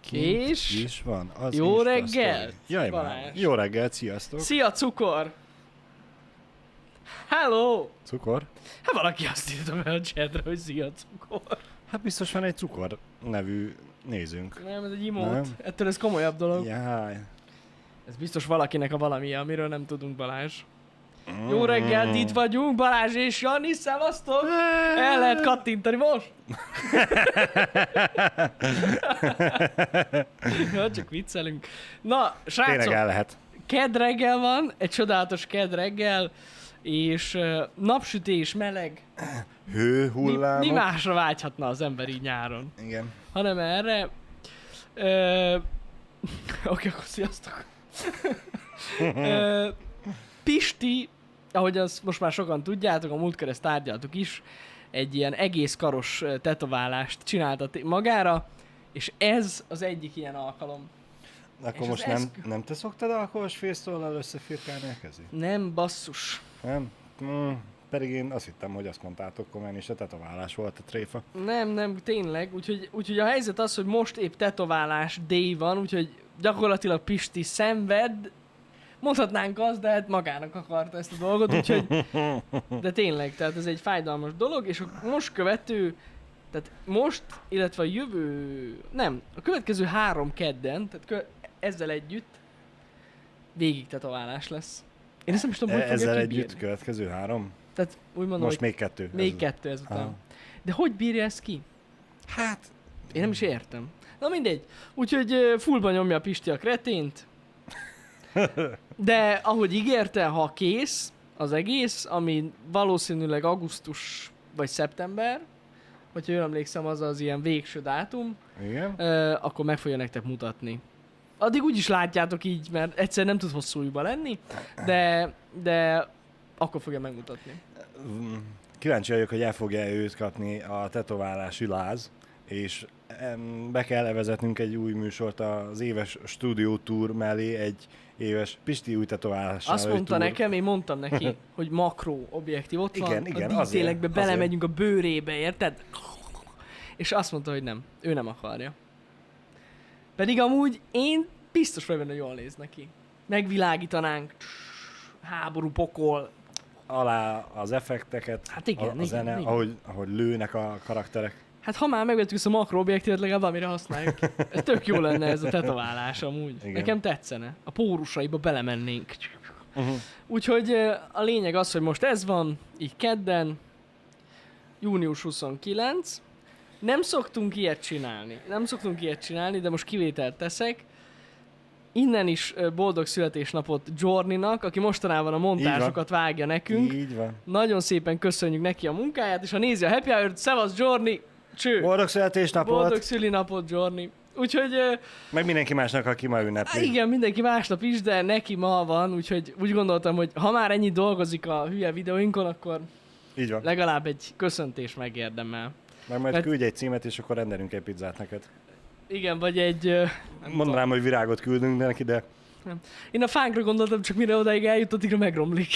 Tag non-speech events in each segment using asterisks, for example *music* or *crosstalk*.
Kint És? is van. Az Jó story. Jaj, már. Jó reggelt, sziasztok. Szia, cukor! Hello! Cukor? Hát valaki azt írta be a chatre, hogy szia, cukor. Hát biztos van egy cukor nevű nézőnk. Nem, ez egy imót. Nem. Ettől ez komolyabb dolog. Jaj. Ez biztos valakinek a valami, amiről nem tudunk, Balázs. Jó reggelt, itt vagyunk, Balázs és Jani, szevasztok! El lehet kattintani most? *laughs* ja, csak viccelünk. Na, Tényleg srácok, el lehet. kedd reggel van, egy csodálatos kedd reggel, és uh, napsütés, meleg. Mi, Hőhullámok. mi másra vágyhatna az ember így nyáron, Igen. hanem erre. Ö, *laughs* Oké, akkor sziasztok. *laughs* Ö, Pisti, ahogy azt most már sokan tudjátok, a múltkor ezt tárgyaltuk is, egy ilyen egész karos tetoválást csináltat magára, és ez az egyik ilyen alkalom. Akkor És most nem, eszkü- nem te szoktad alkoholos fésztollal összefirkálni a kezét? Nem basszus. Nem? Mm, pedig én azt hittem, hogy azt mondtátok komolyan, és a tetoválás volt a tréfa. Nem, nem, tényleg. Úgyhogy, úgyhogy a helyzet az, hogy most épp tetoválás day van, úgyhogy gyakorlatilag Pisti szenved. Mondhatnánk azt, de hát magának akarta ezt a dolgot, úgyhogy... *laughs* De tényleg, tehát ez egy fájdalmas dolog, és a most követő... Tehát most, illetve a jövő... Nem, a következő három kedden, tehát kö, ezzel együtt végig tetoválás lesz. Én ezt nem is tudom, hogy Ezzel együtt következő három? Tehát úgy mondom, Most még kettő. még Ez- kettő ezután. Aha. De hogy bírja ezt ki? Hát, Én nem is értem. Na mindegy. Úgyhogy ö, fullba nyomja a Pisti a kretént. *laughs* De ahogy ígérte, ha kész az egész, ami valószínűleg augusztus vagy szeptember, hogyha jól emlékszem, az az ilyen végső dátum, igen. ö, akkor meg fogja nektek mutatni. Addig úgy is látjátok így, mert egyszer nem tud hosszú ujjba lenni, de, de akkor fogja megmutatni. Kíváncsi vagyok, hogy el fogja őt kapni a tetoválási láz, és be kell levezetnünk egy új műsort az éves stúdió tour mellé, egy éves Pisti új tetoválással Azt mondta nekem, én mondtam neki, *laughs* hogy makró objektív ott van, Igen, igen, a azért, dítélekbe azért. belemegyünk a bőrébe, érted? És azt mondta, hogy nem, ő nem akarja. Pedig amúgy én biztos vagyok benne, hogy jól néz neki. Megvilágítanánk, háború, pokol, Alá az effekteket, Hát igen, a, a igen, zene, igen. Ahogy, ahogy lőnek a karakterek. Hát ha már megvettük ezt a makroobjektívet, legalább valamire használjuk. Ez tök jó lenne ez a tetoválás amúgy. Igen. Nekem tetszene. A pórusaiba belemennénk. Uh-huh. Úgyhogy a lényeg az, hogy most ez van, így kedden, június 29. Nem szoktunk ilyet csinálni. Nem szoktunk ilyet csinálni, de most kivételt teszek. Innen is boldog születésnapot Jorninak, aki mostanában a montásokat vágja nekünk. Így van. Nagyon szépen köszönjük neki a munkáját, és ha nézi a Happy Hour-t, szevasz Jorni! Cső! Boldog születésnapot! Boldog szülinapot, Jorni! Úgyhogy, Meg mindenki másnak, aki ma ünnepli. igen, mindenki másnap is, de neki ma van, úgyhogy úgy gondoltam, hogy ha már ennyi dolgozik a hülye videóinkon, akkor Így van. legalább egy köszöntés megérdemel. Meg majd Mert- küldj egy címet, és akkor rendelünk egy pizzát neked. Igen, vagy egy... nem Mondanám, hogy virágot küldünk neki, de tudom. Én a fánkra gondoltam, csak mire odaig eljutott, addigra megromlik.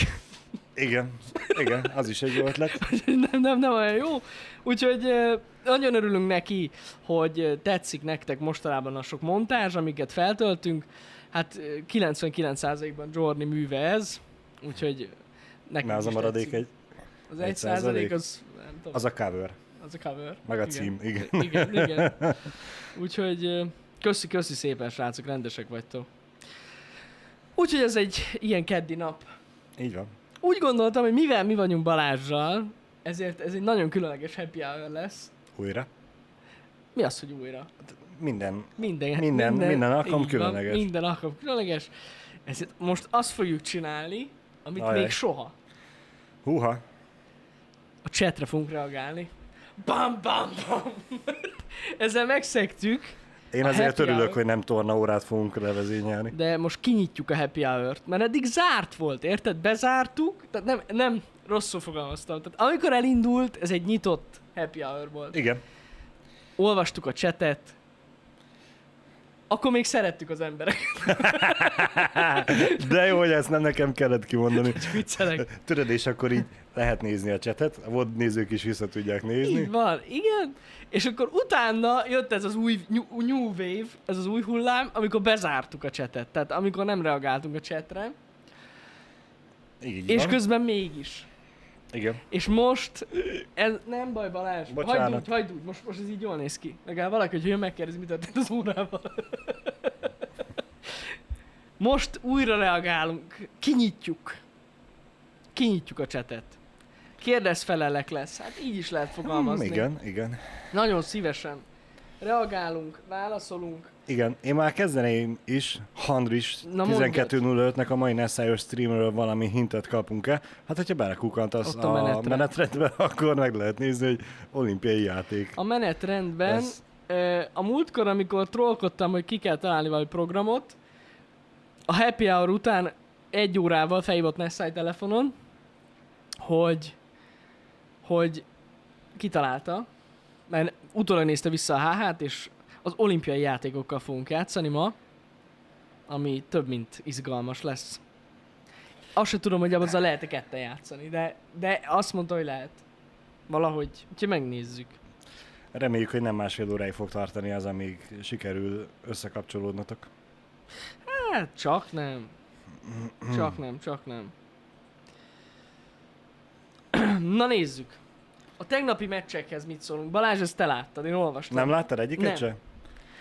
Igen, igen, az is egy jó ötlet. *laughs* nem, nem, nem olyan jó. Úgyhogy nagyon örülünk neki, hogy tetszik nektek mostanában a sok montázs, amiket feltöltünk. Hát ö, 99%-ban Jorni műve ez, úgyhogy nekünk Na, az a maradék tetszik. egy, Az egy százalék, az nem tudom. az a cover, Az a cover. meg a Igen. cím, igen. Igen, igen. *laughs* Úgyhogy köszi, köszi szépen, srácok, rendesek vagytok. Úgyhogy ez egy ilyen keddi nap. Így van. Úgy gondoltam, hogy mivel mi vagyunk Balázsral, ezért ez egy nagyon különleges happy hour lesz. Újra. Mi az, hogy újra? Minden. Minden, Minden- minden alkalom így van, különleges. minden alkalom különleges. Ezért most azt fogjuk csinálni, amit Ajaj. még soha. Húha. A chatre fogunk reagálni. Bam, bam, bam. *laughs* Ezzel megszektük, Én azért örülök, hour. hogy nem tornaórát fogunk levezényelni. de most kinyitjuk a happy hour-t, mert eddig zárt volt, érted? Bezártuk, tehát nem, nem rosszul fogalmaztam. Tehát amikor elindult, ez egy nyitott happy hour volt. Igen. Olvastuk a chatet, akkor még szerettük az emberek. *laughs* De jó, hogy ezt nem nekem kellett kimondani. Viccelek. Tudod, és akkor így lehet nézni a csetet, a VOD nézők is vissza tudják nézni. Így van, igen. És akkor utána jött ez az új new, new wave, ez az új hullám, amikor bezártuk a csetet. Tehát amikor nem reagáltunk a csetre, Így és van. közben mégis. Igen. És most, ez nem baj Balázs, Bocsánat. hagyd úgy, hagyd úgy, most, most ez így jól néz ki. Legalább valaki, hogy jön megkérdezi, mit történt az órával. *laughs* most újra reagálunk, kinyitjuk. Kinyitjuk a csetet. Kérdez felelek lesz. Hát így is lehet fogalmazni. Hmm, igen, igen. Nagyon szívesen. Reagálunk, válaszolunk. Igen, én már kezdeném is, Handris Na, mondjad. 12.05-nek a mai Nessájos streamről valami hintet kapunk-e. Hát, hogyha belekukantasz a, a a menetre. menetrendbe, *laughs* akkor meg lehet nézni, hogy olimpiai játék. A menetrendben, ö, a múltkor, amikor trollkodtam, hogy ki kell találni valami programot, a happy hour után egy órával felhívott Nessai telefonon, hogy, hogy kitalálta, utólag nézte vissza a HH-t, és az olimpiai játékokkal fogunk játszani ma, ami több, mint izgalmas lesz. Azt sem tudom, hogy azzal lehet-e ketten játszani, de, de azt mondta, hogy lehet. Valahogy. Úgyhogy megnézzük. Reméljük, hogy nem másfél óráig fog tartani az, amíg sikerül összekapcsolódnotok. Hát, csak nem. Csak nem, csak nem. *clears throat* Na nézzük. A tegnapi meccsekhez mit szólunk? Balázs, ezt te láttad, én olvastam. Nem láttad egyiket Nem. se?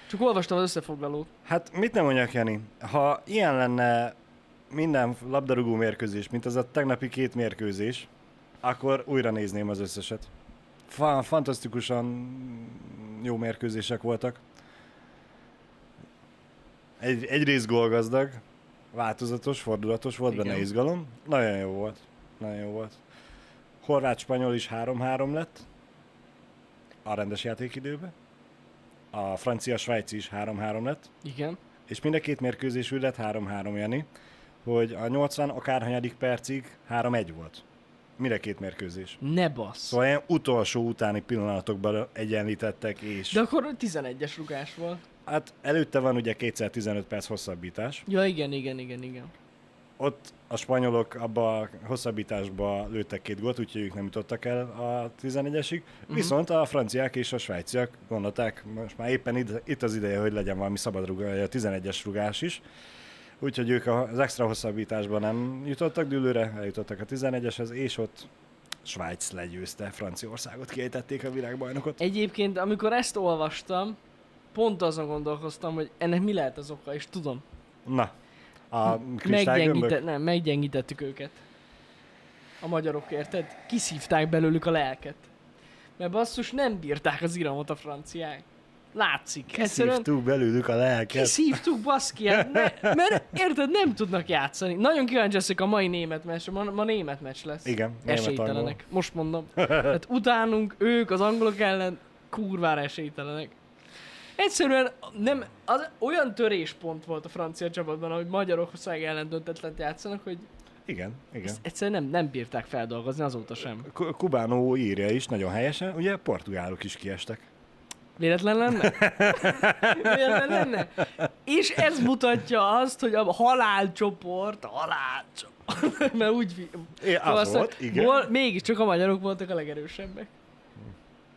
Csak olvastam az összefoglalót. Hát mit nem mondjak, Jani? Ha ilyen lenne minden labdarúgó mérkőzés, mint az a tegnapi két mérkőzés, akkor újra nézném az összeset. Fa- fantasztikusan jó mérkőzések voltak. Egy, egyrészt gólgazdag, változatos, fordulatos, volt Igen. benne izgalom. Nagyon jó volt. Nagyon jó volt. Horvát-spanyol is 3-3 lett a rendes játékidőben. A francia-svájci is 3-3 lett. Igen. És mind a két mérkőzés úgy lett 3-3, Jani, hogy a 80 akárhanyadik percig 3-1 volt. A két mérkőzés. Ne bassz. Szóval ilyen utolsó utáni pillanatokban egyenlítettek, és De akkor 11-es rugás volt. hát előtte van ugye kétszer 15 perc hosszabbítás. Ja, igen, igen, igen, igen. Ott a spanyolok abba a hosszabbításba lőttek két gólt, úgyhogy ők nem jutottak el a 11-esig. Uh-huh. Viszont a franciák és a svájciak gondolták, most már éppen itt, itt az ideje, hogy legyen valami szabad rugás, a 11-es rugás is. Úgyhogy ők az extra hosszabbításban nem jutottak dűlőre, eljutottak a 11-eshez, és ott Svájc legyőzte, Franciaországot kiejtették a világbajnokot. Egyébként, amikor ezt olvastam, pont azon gondolkoztam, hogy ennek mi lehet az oka, és tudom. Na, a kristálygömbök? Meggyengített, nem, meggyengítettük őket. A magyarok, érted? Kiszívták belőlük a lelket. Mert basszus, nem bírták az iramot a franciák. Látszik. Egyszerűen Kiszívtuk belőlük a lelket. kiszívtuk, baszki, hát ne, *laughs* mert érted, nem tudnak játszani. Nagyon kíváncsi leszek a mai német meccs, ma, ma német meccs lesz. Igen, Esélytelenek. Most mondom. Hát utánunk, ők az angolok ellen kurvára esélytelenek. Egyszerűen nem, az olyan töréspont volt a francia csapatban, hogy Magyarország ellen döntetlent játszanak, hogy Igen, igen. ezt egyszerűen nem, nem bírták feldolgozni azóta sem. Ku- Kubánó írja is nagyon helyesen, ugye portugálok is kiestek. Véletlen lenne? *laughs* Véletlen lenne? És ez mutatja azt, hogy a halálcsoport, a halálcsoport, *laughs* mert úgy... É, az Szóval volt, igen. Vol, mégiscsak a magyarok voltak a legerősebbek.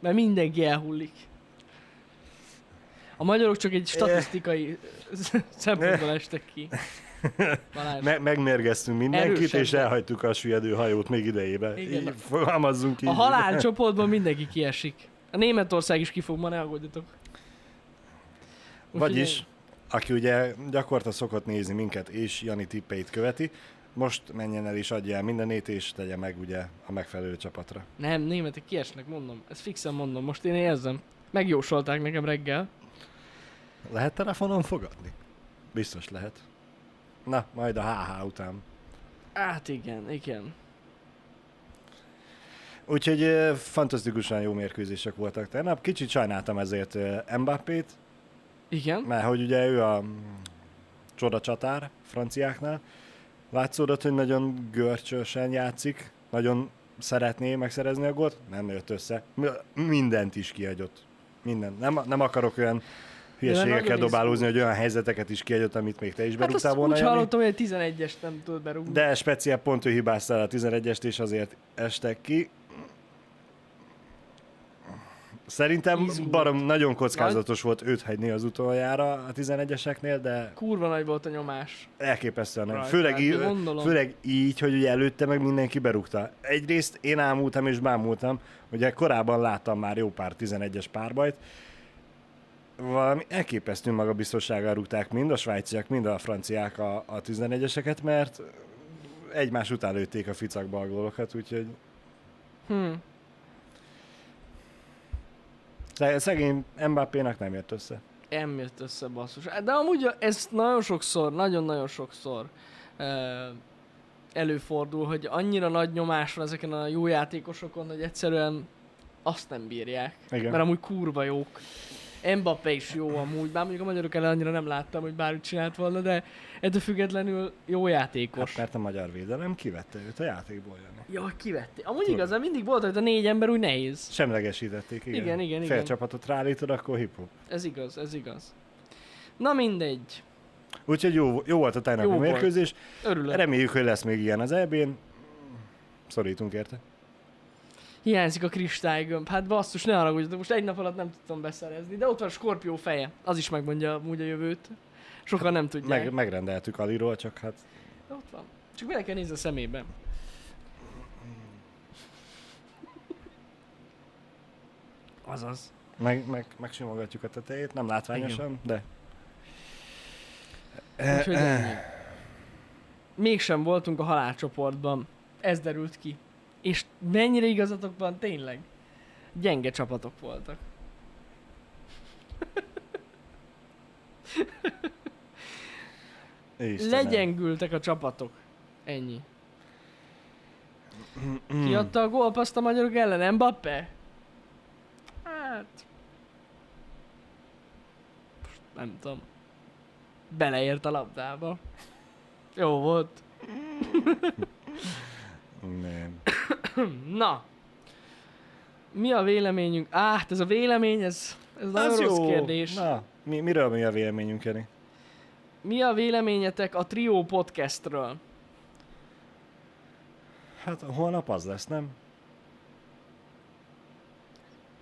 Mert mindenki elhullik. A magyarok csak egy statisztikai *laughs* szempontból estek ki. Me- megmérgeztünk mindenkit, és Erősebben. elhagytuk a süllyedő hajót még idejébe. Igen. Így fogalmazzunk így. A halálcsoportban mindenki kiesik. A Németország is ki fog, ma ne aggódjatok. Vagyis, aki ugye gyakorta szokott nézni minket, és Jani tippeit követi, most menjen el és adja el mindenét, és tegye meg ugye a megfelelő csapatra. Nem, németek kiesnek, mondom. Ezt fixen mondom, most én érzem. Megjósolták nekem reggel. Lehet telefonon fogadni? Biztos lehet. Na, majd a HH után. Hát igen, igen. Úgyhogy fantasztikusan jó mérkőzések voltak tegnap. Kicsit sajnáltam ezért ö, Mbappét, Igen. mert hogy ugye ő a mm, csoda csatár franciáknál. Látszódott, hogy nagyon görcsösen játszik, nagyon szeretné megszerezni a gólt, nem jött össze. Mi- Mindent is kihagyott. Minden. Nem, nem akarok olyan hülyeségekkel dobálózni, hogy olyan helyzeteket is kiadott, amit még te is Hát berúgtál volna. úgy hallottam, hogy egy 11-est nem tudod berúgni. De speciál pont ő hibáztál a 11-est, és azért estek ki. Szerintem Izgult. barom nagyon kockázatos volt őt hagyni az utoljára a 11-eseknél, de Kurva nagy volt a nyomás. elképesztően nem. Főleg, hát í- gondolom. főleg így, hogy ugye előtte meg mindenki berúgta. Egyrészt én ámultam és bámultam, ugye korábban láttam már jó pár 11-es párbajt, valami elképesztő magabiztossággal rúgták mind a svájciak, mind a franciák a, a 11-eseket, mert egymás után lőtték a ficakba a gólokat, úgyhogy Hm. sze- szegény Mbappénak nem jött össze. Nem jött össze basszus. De amúgy ez nagyon sokszor, nagyon-nagyon sokszor előfordul, hogy annyira nagy nyomás van ezeken a jó játékosokon, hogy egyszerűen azt nem bírják. Igen. Mert amúgy kurva jók. Mbappé is jó amúgy, bár mondjuk a magyarok ellen annyira nem láttam, hogy bármit csinált volna, de ettől függetlenül jó játékos. Hát, mert a magyar védelem kivette őt a játékból, Jani. Jaj, kivette. Amúgy Tudom. igazán mindig volt, hogy a négy ember úgy nehéz. Semlegesítették, igen. Igen, igen, Fél igen. csapatot rálítod, akkor hip-hop. Ez igaz, ez igaz. Na mindegy. Úgyhogy jó, jó volt a tegnapi volt. mérkőzés. Örülök. Reméljük, hogy lesz még ilyen az EB-n. Szorítunk érte. Hiányzik a kristálygömb. Hát basszus, ne haragudjatok, most egy nap alatt nem tudtam beszerezni. De ott van a Skorpió feje. Az is megmondja amúgy a jövőt. Sokan nem tudják. Meg, megrendeltük Aliról, csak hát De ott van. Csak bele kell nézni a szemébe. Azaz. meg, meg, megsimogatjuk a tetejét, nem látványosan, de... Úgyhogy. Mégsem voltunk a halálcsoportban. Ez derült ki. És mennyire igazatok van tényleg? Gyenge csapatok voltak. Istenem. Legyengültek a csapatok. Ennyi. Ki adta a gólpaszt a magyarok ellen? Mbappé? Hát... Nem tudom. Beleért a labdába. Jó volt. *laughs* Nem. Na. Mi a véleményünk? Á, hát ez a vélemény, ez, ez nagyon Az rossz jó. kérdés. Na, mi, miről mi a véleményünk, Jani? Mi a véleményetek a Trio podcastről? Hát holnap az lesz, nem?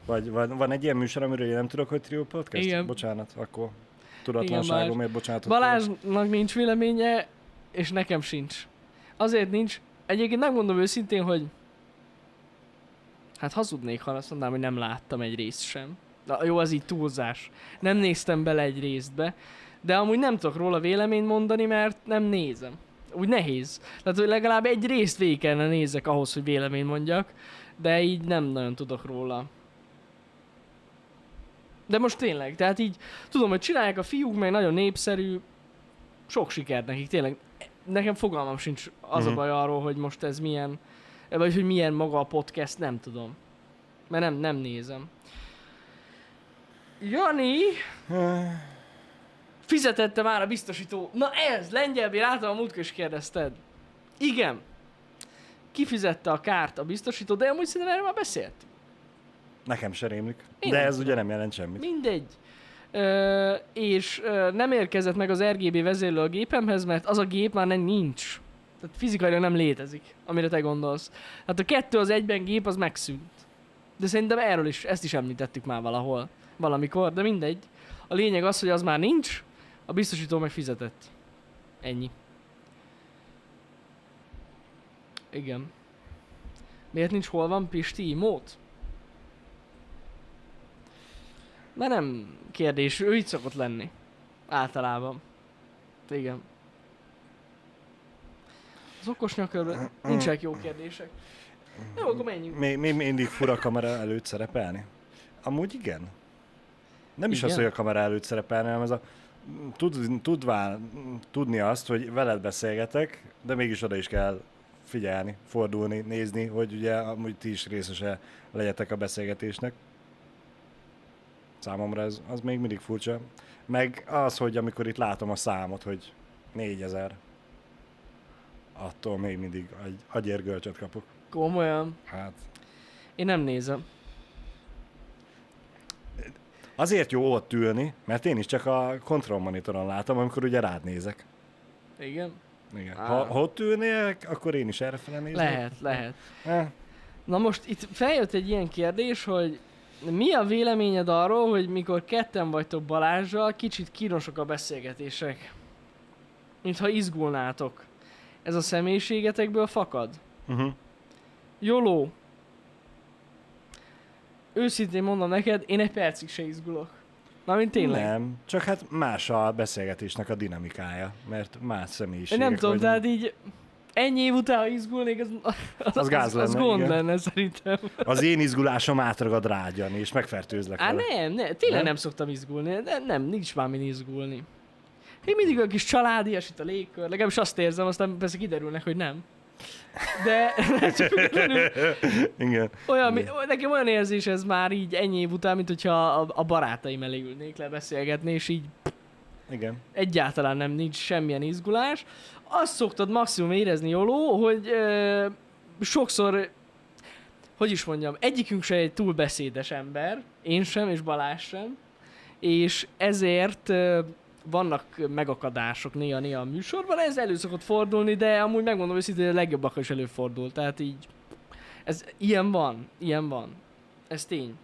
Vagy van, van egy ilyen műsor, amiről én nem tudok, hogy Trio Podcast? Igen. Bocsánat, akkor tudatlanságomért bocsánatot. Balázsnak nincs véleménye, és nekem sincs. Azért nincs. Egyébként megmondom őszintén, hogy hát hazudnék, ha azt mondanám, hogy nem láttam egy részt sem. Na, jó, az így túlzás. Nem néztem bele egy részbe, de amúgy nem tudok róla véleményt mondani, mert nem nézem. Úgy nehéz. Tehát, hogy legalább egy részt végig kellene nézek ahhoz, hogy véleményt mondjak, de így nem nagyon tudok róla. De most tényleg, tehát így tudom, hogy csinálják a fiúk, meg nagyon népszerű, sok sikert nekik, tényleg. Nekem fogalmam sincs az a Mhm. baj arról, hogy most ez milyen, vagy hogy milyen maga a podcast, nem tudom. Mert nem, nem nézem. Jani, fizetette már a biztosító. Na ez, lengyelbé, látom a múltkor is kérdezted. Igen. Kifizette a kárt a biztosító, de amúgy szerintem erről már beszélt. Nekem se rémlik. Én De ez tudom. ugye nem jelent semmit. Mindegy. Ö, és ö, nem érkezett meg az RGB vezérlő a gépemhez, mert az a gép már nem nincs. Tehát fizikailag nem létezik, amire te gondolsz. Hát a kettő az egyben gép az megszűnt. De szerintem erről is, ezt is említettük már valahol, valamikor, de mindegy. A lényeg az, hogy az már nincs, a biztosító meg fizetett. Ennyi. Igen. Miért nincs hol van Pisti mód? Mert nem kérdés, ő így szokott lenni. Általában. Igen. Az okos nyakörben nincsenek jó kérdések. Jó, akkor menjünk. Még, még mindig fura kamera előtt szerepelni? Amúgy igen. Nem is Igen. az, hogy a kamera előtt szerepelni, hanem ez a tud, tudvá, tudni azt, hogy veled beszélgetek, de mégis oda is kell figyelni, fordulni, nézni, hogy ugye amúgy ti is részese legyetek a beszélgetésnek. Számomra ez az még mindig furcsa. Meg az, hogy amikor itt látom a számot, hogy 4000, attól még mindig agy, agyérgölcsöt kapok. Komolyan. Hát Én nem nézem. Azért jó ott ülni, mert én is csak a kontrollmonitoron látom, amikor ugye rád nézek. Igen. Igen. Á. Ha, ha ott ülnél, akkor én is errefele nézek. Lehet, lehet. Eh, Na most itt feljött egy ilyen kérdés, hogy mi a véleményed arról, hogy mikor ketten vagytok Balázsral, kicsit kínosok a beszélgetések? Mintha izgulnátok. Ez a személyiségetekből fakad? uh-huh. Joló. Őszintén mondom neked, én egy percig se izgulok. Na, mint tényleg. Nem, csak hát más a beszélgetésnek a dinamikája, mert más Én személyiségek nem tudom, vagyunk. tehát így ennyi év után, ha izgulnék, az, az, Az gáz az, az lenne, gond igen. lenne szerintem. Az én izgulásom átragad rád, és megfertőzlek Á, vele. nem, nem, tényleg Nem? nem? nem szoktam izgulni, nem, nem, nincs már min izgulni. Én mindig olyan kis családias itt a légkör, legalábbis azt érzem, aztán persze kiderülnek, hogy nem. De csak Igen. olyan, mi- nekem olyan érzés ez már így ennyi év után, mint hogyha a, a barátaim elé ülnék le beszélgetni, és így Igen. egyáltalán nem nincs semmilyen izgulás. Azt szoktad maximum érezni, Joló, hogy ö, sokszor, hogy is mondjam, egyikünk se egy túl beszédes ember, én sem, és Balázs sem, és ezért ö, vannak megakadások néha-néha a műsorban, ez elő szokott fordulni, de amúgy megmondom őszintén, a legjobbak is előfordul, tehát így, ez ilyen van, ilyen van, ez tény.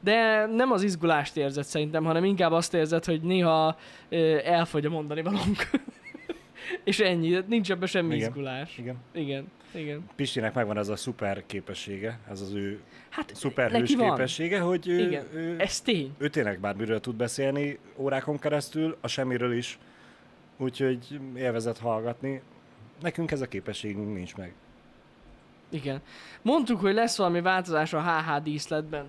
De nem az izgulást érzed szerintem, hanem inkább azt érzed, hogy néha ö, elfogy a mondani valónk. *laughs* És ennyi, nincs ebben semmi Igen. izgulás. Igen. Igen, igen. Pistinek megvan ez a szuper képessége, ez az ő Hát szuperhős képessége, hogy ő, Igen, ő, ez tény. ő tényleg bármiről tud beszélni órákon keresztül, a semmiről is, úgyhogy élvezett hallgatni. Nekünk ez a képességünk nincs meg. Igen. Mondtuk, hogy lesz valami változás a HH díszletben.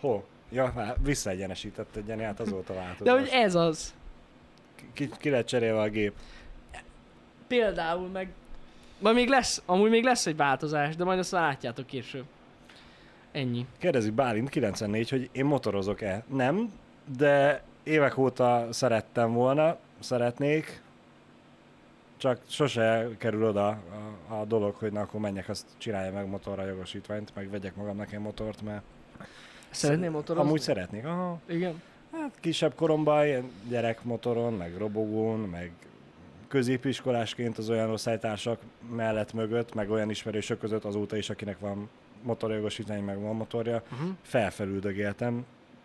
Hol? Ja, már visszaegyenesített egy hát azóta látod. De hogy ez az. ki, ki lett cserélve a gép. Például meg... Majd még lesz, amúgy még lesz egy változás, de majd azt látjátok később. Ennyi. Kérdezi Bálint 94, hogy én motorozok-e. Nem, de évek óta szerettem volna, szeretnék, csak sose kerül oda a, a dolog, hogy na akkor menjek, azt csinálja meg motorra jogosítványt, meg vegyek magamnak egy motort, mert Szeretném motorozni? amúgy szeretnék. Aha. Igen. Hát kisebb koromban ilyen gyerekmotoron, meg robogón, meg középiskolásként az olyan osztálytársak mellett mögött, meg olyan ismerősök között azóta is, akinek van motorjogosítvány, meg van motorja, Uh-huh. felfelüldögéltem,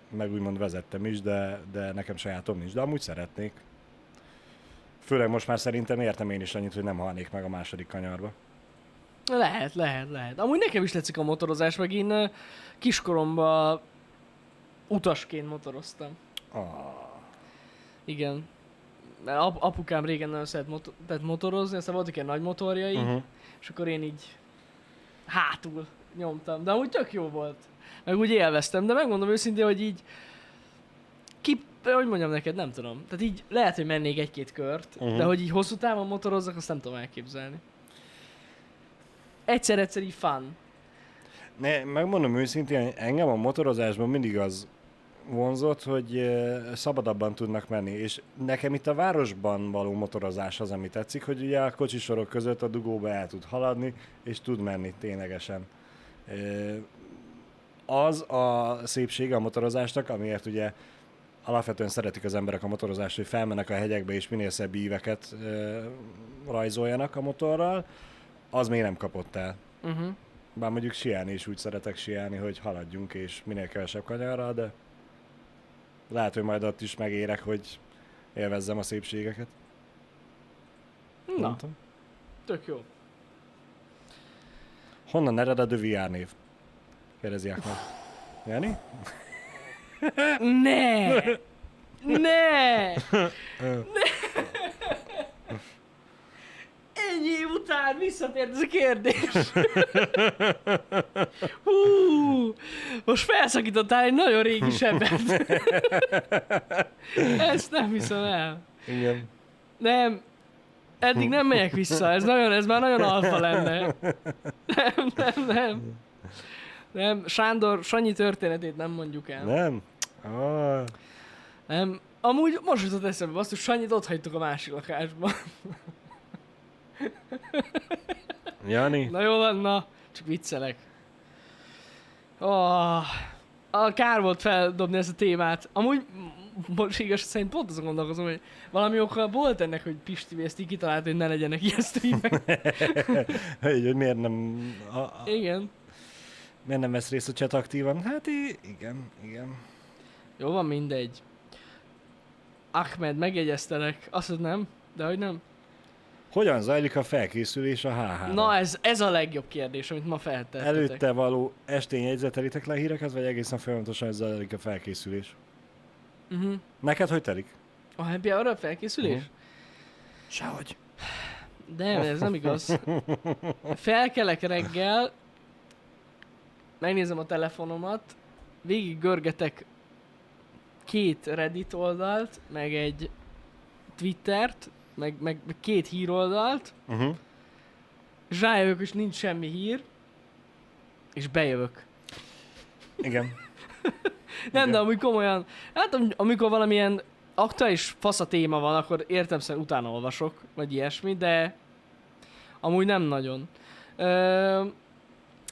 meg úgymond vezettem is, de, de nekem sajátom nincs, de amúgy szeretnék. Főleg most már szerintem értem én is annyit, hogy nem halnék meg a második kanyarba. Lehet, lehet, lehet. Amúgy nekem is tetszik a motorozás, meg én kiskoromban utasként motoroztam. Ah, Igen. Mert ap- apukám régen nagyon szeret motor- tehát motorozni, aztán voltak ilyen nagy motorjai, uh-huh. és akkor én így hátul nyomtam. De amúgy tök jó volt. Meg úgy élveztem, de megmondom őszintén, hogy így ki, hogy mondjam neked, nem tudom. Tehát így lehet, hogy mennék egy-két kört, uh-huh. Mhm. de hogy így hosszú távon motorozzak, azt nem tudom elképzelni. Egyszer-egyszer így fun. Ne, megmondom őszintén, engem a motorozásban mindig az vonzott, hogy szabadabban tudnak menni, és nekem itt a városban való motorozás az, ami tetszik, hogy ugye a kocsisorok között a dugóba el tud haladni, és tud menni ténylegesen. Az a szépsége a motorozásnak, amiért ugye alapvetően szeretik az emberek a motorozást, hogy felmennek a hegyekbe és minél szebb íveket rajzoljanak a motorral, az még nem kapott el. Uh-huh. Bár mondjuk siálni is úgy szeretek siálni, hogy haladjunk és minél kevesebb kanyarral, de lehet, hogy majd ott is megérek, hogy élvezzem a szépségeket. Na, tudom. tök jó. Honnan ered a The VR név? Kérdezi Ákman. Jani? Ne! *laughs* Ne! Ennyi év után visszatért ez a kérdés. *laughs* Hú, most felszakítottál egy nagyon régi sebet. *laughs* Ezt nem hiszem el. Igen. Nem, eddig nem megyek vissza, ez, nagyon, ez már nagyon alfa lenne. Nem, nem, nem. Nem, Sándor, Sanyi történetét nem mondjuk el. Nem? Ah, Nem. Amúgy most jutott eszembe, basszus, Sanyit ott hagytuk a másik lakásban. *laughs* Jani? Na jó van, na, csak viccelek. Oh, a kár volt feldobni ezt a témát. Amúgy, most igaz szerint pont azon gondolkozom, hogy valami oka volt ennek, hogy Pisti ezt így kitalált, hogy ne legyenek ilyen streamek. *laughs* hogy, hogy miért nem, a, a, Igen. miért nem vesz részt a chat aktívan? Hát igen, igen. Jó van, mindegy. Ahmed, megjegyeztelek. Azt mondod, nem? De hogy nem? Hogyan zajlik a felkészülés a HH-ra? Na, ez, ez a legjobb kérdés, amit ma feltettetek. Előtte való estén jegyzetelitek le híreket, vagy egészen folyamatosan ez zajlik a felkészülés? Uh-huh. Neked hogy telik? A happy hour a felkészülés? Mhm. Sehogy. De ez nem igaz. Felkelek reggel, megnézem a telefonomat, végig görgetek két Reddit oldalt, meg egy Twittert, meg, meg, két híroldalt, Uh-huh. és rájövök, hogy nincs semmi hír, és bejövök. Igen. *laughs* Nem, Igen. de amúgy komolyan, hát am- amikor valamilyen aktuális fasz a téma van, akkor értem szerint utána olvasok, vagy ilyesmi, de amúgy nem nagyon. Ö,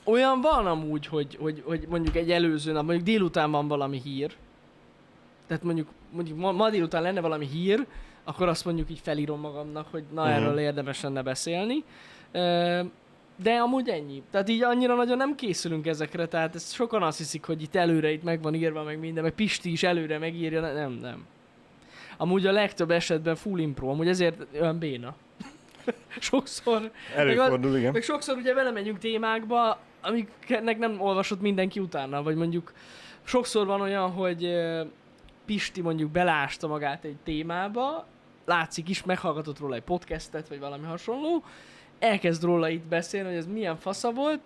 olyan van amúgy, hogy, hogy, hogy mondjuk egy előző nap, mondjuk délután van valami hír, tehát mondjuk, mondjuk ma, ma délután lenne valami hír, akkor azt mondjuk így felírom magamnak, hogy na Mhm. erről érdemes lenne beszélni. De amúgy ennyi. Tehát így annyira nagyon nem készülünk ezekre, tehát ezt sokan azt hiszik, hogy itt előre itt meg van írva, meg minden, meg Pisti is előre megírja, ne- nem, nem. Amúgy a legtöbb esetben full impro, amúgy ezért olyan béna. *laughs* Sokszor. Előfordul, igen. Meg sokszor ugye vele megyünk témákba, amiknek nem olvasott mindenki utána, vagy mondjuk sokszor van olyan, hogy Pisti mondjuk belásta magát egy témába, látszik is, meghallgatott róla egy podcastet, vagy valami hasonló, elkezd róla itt beszélni, hogy ez milyen fasza volt,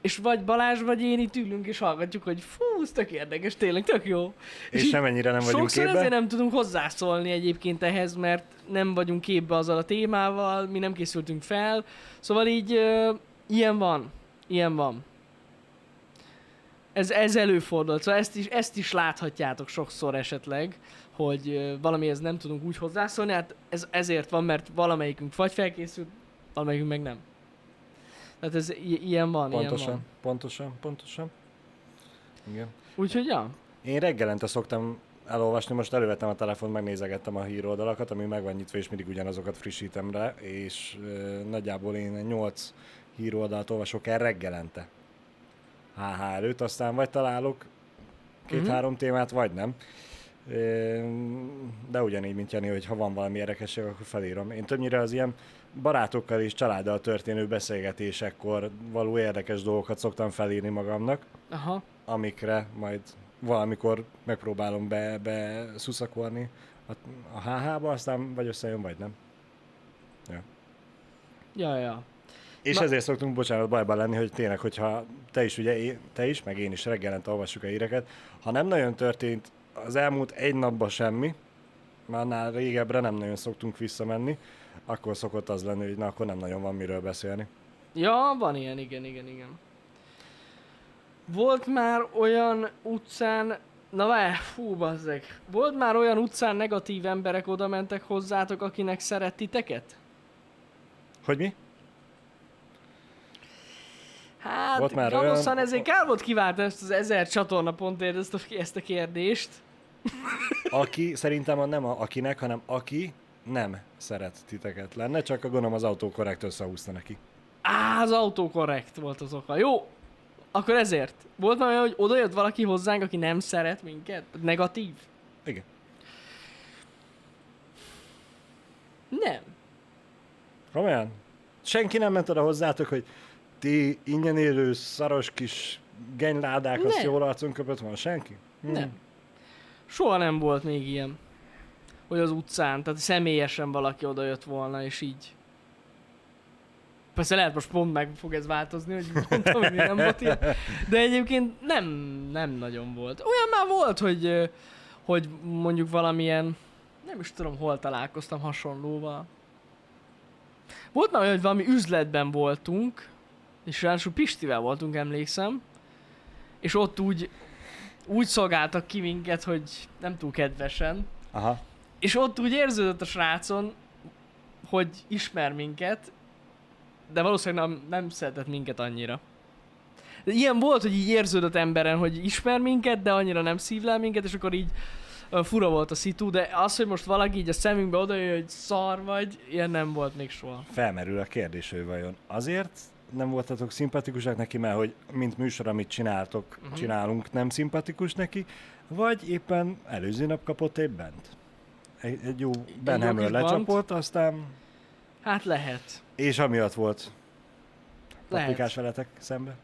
és vagy Balázs, vagy én itt ülünk és hallgatjuk, hogy fú, ez tök érdekes, tényleg tök jó. És így semennyire nem vagyunk Sokszor képben. ezért nem tudunk hozzászólni egyébként ehhez, mert nem vagyunk képbe azzal a témával, mi nem készültünk fel. Szóval így ö, ilyen van. Ilyen van. Ez, ez előfordult, szóval ezt is, ezt is láthatjátok sokszor esetleg, hogy valamihez nem tudunk úgy hozzászólni, hát ez ezért van, mert valamelyikünk vagy felkészült, valamelyikünk meg nem. Tehát ez i- ilyen van, ilyen Pontosan, van. pontosan, pontosan. Igen. Úgyhogy ja. Én reggelente szoktam elolvasni, most elővettem a telefont, megnézegettem a híroldalakat, ami meg van nyitva, és mindig ugyanazokat frissítem rá, és ö, nagyjából én 8 híroldalt olvasok el reggelente. HH előtt, aztán vagy találok két-három témát, vagy nem. De ugyanígy, mint Jani, hogy ha van valami érdekesség, akkor felírom. Én többnyire az ilyen barátokkal és családdal történő beszélgetésekkor való érdekes dolgokat szoktam felírni magamnak Aha. amikre majd valamikor megpróbálom be, be szuszakolni a, a HH-ba, aztán vagy összejön, vagy nem. Ja, ja. És Na- ezért szoktunk, bocsánat, bajban lenni, hogy tényleg, hogyha te is, ugye, te is, meg én is reggelente olvassuk a híreket, ha nem nagyon történt az elmúlt egy napban semmi, már annál régebbre nem nagyon szoktunk visszamenni, akkor szokott az lenni, hogy na, akkor nem nagyon van miről beszélni. Ja, van ilyen, igen, igen, igen. Volt már olyan utcán, na várj, fú, bazzeg. Volt már olyan utcán negatív emberek oda mentek hozzátok, akinek szeret titeket? Hogy mi? Hát, Volt már olyan- ezért kár volt kiváltani ezt az ezer csatornapontért ezt a, ezt a kérdést. Aki, szerintem a nem a, akinek, hanem aki nem szeret titeket lenne, csak a gondolom az autókorrekt összehúzta neki. Á, az autokorrekt volt az oka. Jó, akkor ezért. Volt már olyan, hogy oda jött valaki hozzánk, aki nem szeret minket? Negatív? Igen. Nem. Komolyan? Senki nem ment oda hozzátok, hogy ti ingyen élő szaros kis genyládák, azt Nem. jól arcon köpött van? Senki? Hm. Nem. Soha nem volt még ilyen. Hogy az utcán, tehát személyesen valaki oda jött volna, és így. Persze lehet most pont meg fog ez változni, hogy mondtam, hogy nem volt ilyen. De egyébként nem, nem nagyon volt. Olyan már volt, hogy, hogy mondjuk valamilyen, nem is tudom, hol találkoztam hasonlóval. Volt már olyan, hogy valami üzletben voltunk, és ráadásul Pistivel voltunk, emlékszem, és ott úgy, úgy szolgáltak ki minket, hogy nem túl kedvesen, Aha. és ott úgy érződött a srácon, hogy ismer minket, de valószínűleg nem, nem szeretett minket annyira. Ilyen volt, hogy így érződött emberen, hogy ismer minket, de annyira nem szívlel minket, és akkor így fura volt a szitu, de az, hogy most valaki így a szemünkbe odajöjjön, hogy szar vagy, ilyen nem volt még soha. Felmerül a kérdés, hogy vajon azért nem voltatok szimpatikusak neki, mert hogy mint műsor, amit csináltok, uh-huh. csinálunk, nem szimpatikus neki, vagy éppen előző nap kapott egy bent. Egy, egy jó Ben lecsapott, aztán, Hát lehet. és amiatt volt paprikás veletek szembe.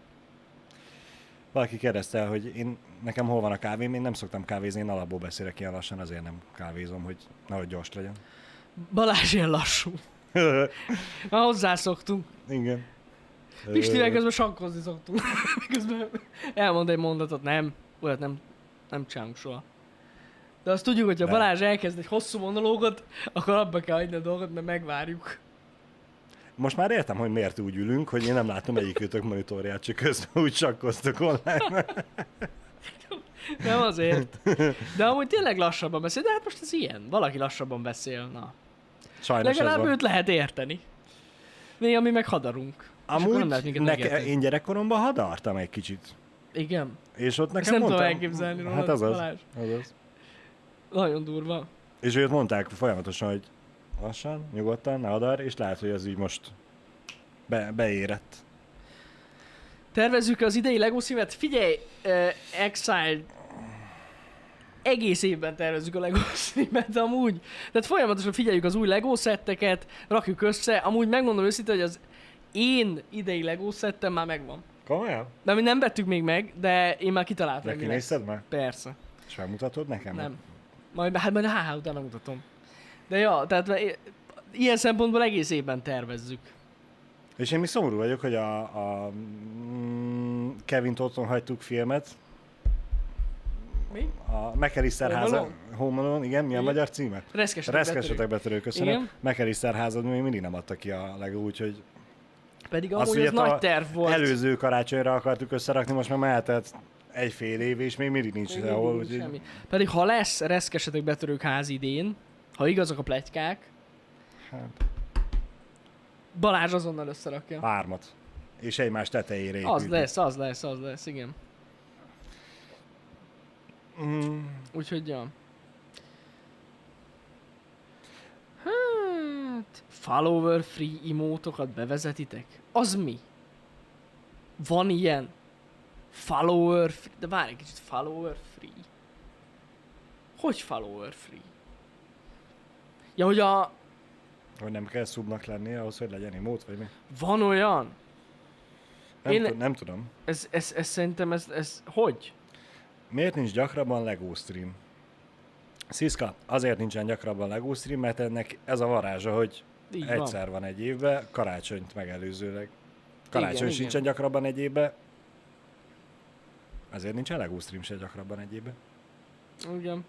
Valaki kérdezte, hogy én, nekem hol van a kávém, én nem szoktam kávézni, én alapból beszélek ilyen lassan, azért nem kávézom, hogy nehogy gyors legyen. Balázs ilyen lassú. *laughs* Már hozzászoktunk. Igen. Pistivel közben sakkozni szoktunk. *laughs* közben elmond egy mondatot, nem. Olyat nem, nem csinálunk soha. De azt tudjuk, hogy ha. Balázs elkezd egy hosszú monológot, akkor abba kell hagyni a dolgot, mert megvárjuk. Most már értem, hogy miért úgy ülünk, hogy én nem látom egyikőtök monitorját, csak közben úgy sakkoztok online. *laughs* Nem azért. De amúgy tényleg lassabban beszél, de hát most ez ilyen. Valaki lassabban beszél, na. Sajnos Legalább őt lehet érteni. Néha mi meg hadarunk. Amúgy neke, én gyerekkoromban hadartam egy kicsit. Igen. És ott nekem Ezt nem tudom mondtam, elképzelni rólad, Hát az az, Balázs. az az. Nagyon durva. És őt mondták folyamatosan, hogy lassan, nyugodtan, ne hadar, és lehet, hogy ez így most be, beérett. Tervezzük az idei Lego szívet. Figyelj, uh, Exile, egész évben tervezzük a Lego szívet amúgy. Tehát folyamatosan figyeljük az új Lego szetteket, rakjuk össze. Amúgy megmondom őszintén, hogy az én idei Lego szettem már megvan. Komolyan? De mi nem vettük még meg, de én már kitaláltam, De mi kinézted már? Persze. És megmutatod nekem? Nem. Majd, hát majd a HH után mutatom. De ja, tehát ilyen szempontból egész évben tervezzük. És én még szomorú vagyok, hogy a, a mm, Kevin otthon hagytuk filmet, Mi? a McAllister Home háza. Alone? Home Alone, igen, mi a Igen. magyar címe? Reszkesetek Reszkesetek betörő, köszönöm. Igen. McAllister házad még mindig nem adta ki a Lego, úgyhogy Pedig Azt amúgy ez ugye nagy a terv volt. előző karácsonyra akartuk összerakni, most már mehetett egy fél év, és még mindig nincs sehol. Úgyhogy... semmi. Pedig ha lesz reszkesetek betörők ház idén, ha igazak a pletykák, Hát, Balázs azonnal összerakja. hármat. És egymás tetejére épült. Az lesz, az lesz, az lesz, igen. Mm, Úgyhogy, ja. Hát, follower free emótokat bevezetitek? Az mi? Van ilyen? Follower free? De várj egy kicsit, follower free? Hogy follower free? Ja, hogy a... hogy nem kell szubnak lenni ahhoz, hogy legyen emót, vagy mi? Van olyan? Nem, Én- Én... nem tudom. Ez, ez, ez szerintem, ez, ez hogy? Miért nincs gyakrabban LEGO stream? Sziszka, azért nincsen gyakrabban LEGO stream, mert ennek ez a varázsa, hogy Így egyszer van egy évben, karácsonyt megelőzőleg. Karácsony Igen, sincsen igen. gyakrabban egy évben, ezért nincsen LEGO stream se gyakrabban egy évben. van. Igen.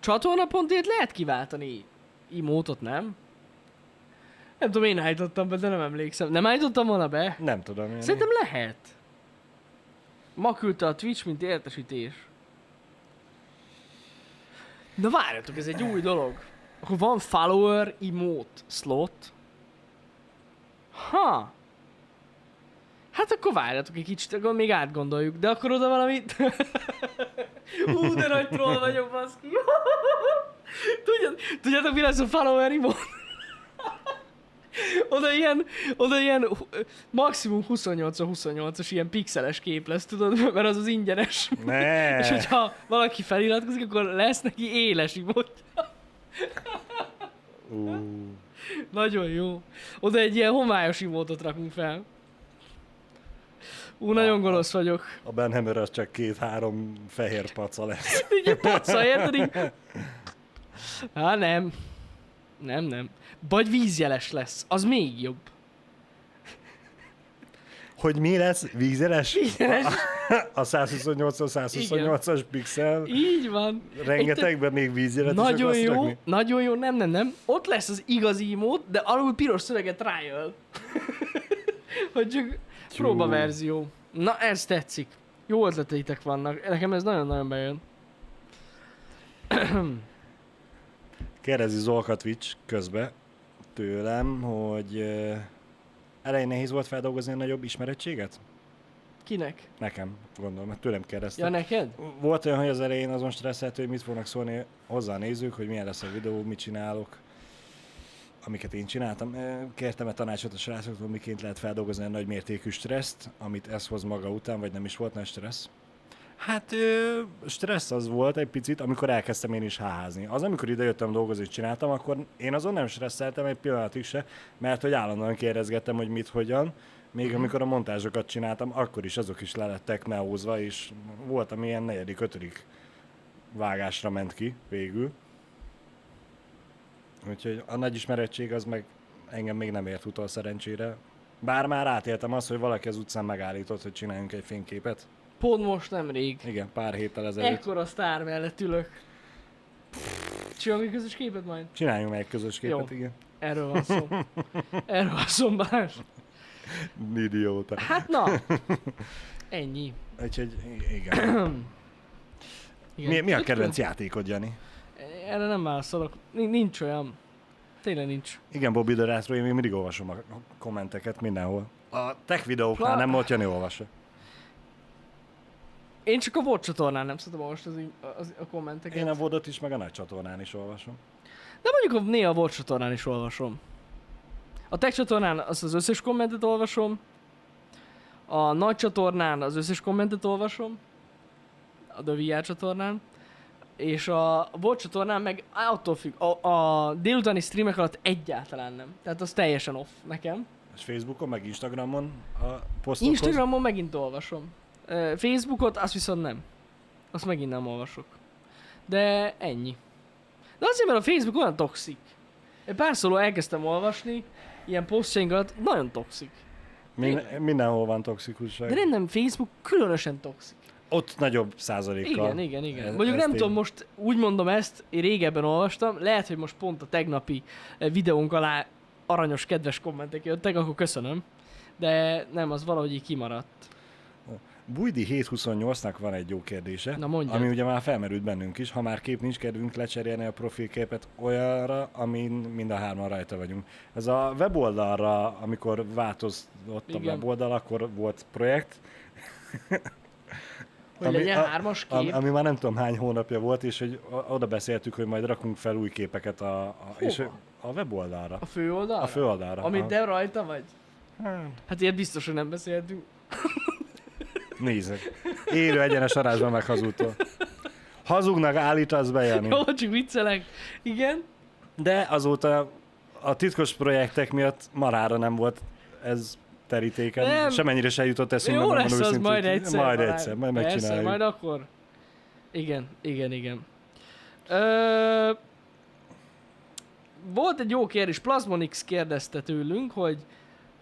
Csatornapontért lehet kiváltani imótot, nem? Nem tudom, én állítottam be, de nem emlékszem. Nem állítottam volna be? Nem tudom. Én Szerintem lehet. Ma küldte a Twitch, mint értesítés. De várjatok, ez egy új dolog. Akkor van follower emote slot. Ha. Hát akkor várjatok egy kicsit, akkor még átgondoljuk. De akkor oda valamit... *laughs* Hú, de nagy troll vagyok, baszki. *laughs* Tudjad, tudjátok, mi lesz a follower emote? *laughs* Oda ilyen, oda ilyen maximum 28-28-as ilyen pixeles kép lesz, tudod, mert az az ingyenes. Ne! És hogyha valaki feliratkozik, akkor lesz neki éles imot. Nagyon jó. Oda egy ilyen homályos imótot rakunk fel. Ú, nagyon gonosz vagyok. a Ben Hammer az csak két-három fehér paca lesz. *laughs* Így paca, érted? Így... Há, nem. Nem, nem. Vagy vízjeles lesz. Az még jobb. Hogy mi lesz? Vízeres? Vízjeles. A 128-128-as pixel. Így van. Rengetegben még vízjelet is Nagyon akarsz jó, rakni? nagyon jó, nem, nem, nem. Ott lesz az igazi imót, de alul piros szöveget trial. *laughs* hogy csak próbaverzió. Na, ez tetszik. Jó ötleteitek vannak. Nekem ez nagyon-nagyon bejön. Kérdezi Zolka Twitch közbe tőlem, hogy elején nehéz volt feldolgozni a nagyobb ismerettséget? Kinek? Nekem, gondolom, mert tőlem kérdezte. Ja, neked? Volt olyan, hogy az elején azon stresszelt, hogy mit fognak szólni hozzá a nézők, hogy milyen lesz a videó, mit csinálok, amiket én csináltam. Ö, Kértem a tanácsot a srácoktól, miként lehet feldolgozni a nagy mértékű stresszt, amit ez hoz maga után, vagy nem is volt nagy stressz. Hát ö, stressz az volt egy picit, amikor elkezdtem én is háházni. Az, amikor idejöttem dolgozni csináltam, akkor én azon nem stresszeltem egy pillanatig se, mert hogy állandóan kérdezgettem, hogy mit, hogyan. Még amikor a montázsokat csináltam, akkor is azok is lelettek meózva, és volt, ami ilyen negyedik, ötödik vágásra ment ki végül. Úgyhogy a nagy ismerettség az meg engem még nem ért utol szerencsére. Bár már átéltem azt, hogy valaki az utcán megállított, hogy csináljunk egy fényképet. Pont most nemrég. Igen, pár héttel ezelőtt. Ekkora sztár mellett ülök. Csinálunk egy közös képet majd? Csináljunk meg egy közös képet, Jó. igen. Erről van szó. Erről van szó, Balázs. Idióta. Hát na. *laughs* Ennyi. Úgyhogy igen. *clears throat* Igen. Mi, mi a kedvenc játékod, Jani? Erre nem válaszolok. Nin- Nincs olyan. Tényleg nincs. Igen, Bobby Retro, én még mindig olvasom a kommenteket mindenhol. A tech videóknál nem volt Jani olvassa. Én csak a VOD csatornán nem szoktam olvasni az, a kommenteket. Én a vodot is, meg a nagy csatornán is olvasom. De mondjuk a, néha a VOD csatornán is olvasom. A tech csatornán az, az összes kommentet olvasom. A nagy csatornán az összes kommentet olvasom. A The VR csatornán. És a VOD csatornán meg attól függ. A, a délutáni streamek alatt egyáltalán nem. Tehát az teljesen off nekem. És Facebookon, meg Instagramon a posztokhoz? Instagramon megint olvasom. Facebookot azt viszont nem. Azt megint nem olvasok. De ennyi. De azért, mert a Facebook olyan toxik. Egy pár szóló elkezdtem olvasni, ilyen posztjainkat, nagyon toxik. Min- mindenhol van toxikusság. De nem, Facebook különösen toxik. Ott nagyobb százalékkal. Igen, igen, igen. Ez- Mondjuk nem tény. tudom, most úgy mondom ezt, én régebben olvastam, lehet, hogy most pont a tegnapi eh, videónk alá aranyos, kedves kommentek jöttek, akkor köszönöm. De nem, az valahogy így kimaradt. Bújdi 728-nak van egy jó kérdése, Na, mondjad. ami ugye már felmerült bennünk is. Ha már kép nincs kedvünk lecserélni a profilképet olyanra, amin mind a hárman rajta vagyunk. Ez a weboldalra, amikor változott a Igen. weboldal, akkor volt projekt, Hogy Ami- legyen a- hármas ami, kép. ami már nem tudom hány hónapja volt, és hogy oda beszéltük, hogy majd rakunk fel új képeket a, a, és a weboldalra. A főoldalra? A főoldalra. Amit te rajta vagy? Hát, Hát ilyet biztos, hogy nem beszéltünk. Nézzük. Élő egyenes arányban meg hazudtól. Hazugnak állítasz be, Jani. Jó, csak viccelek. Igen. De azóta a titkos projektek miatt marára nem volt ez terítéken. Nem. Semennyire se jutott eszünkbe. Jó lesz az majd egyszer. Majd Balázs. egyszer, majd Persze, megcsináljuk. majd akkor. Igen, igen, igen. Ö... Volt egy jó kérdés, Plasmonix kérdezte tőlünk, hogy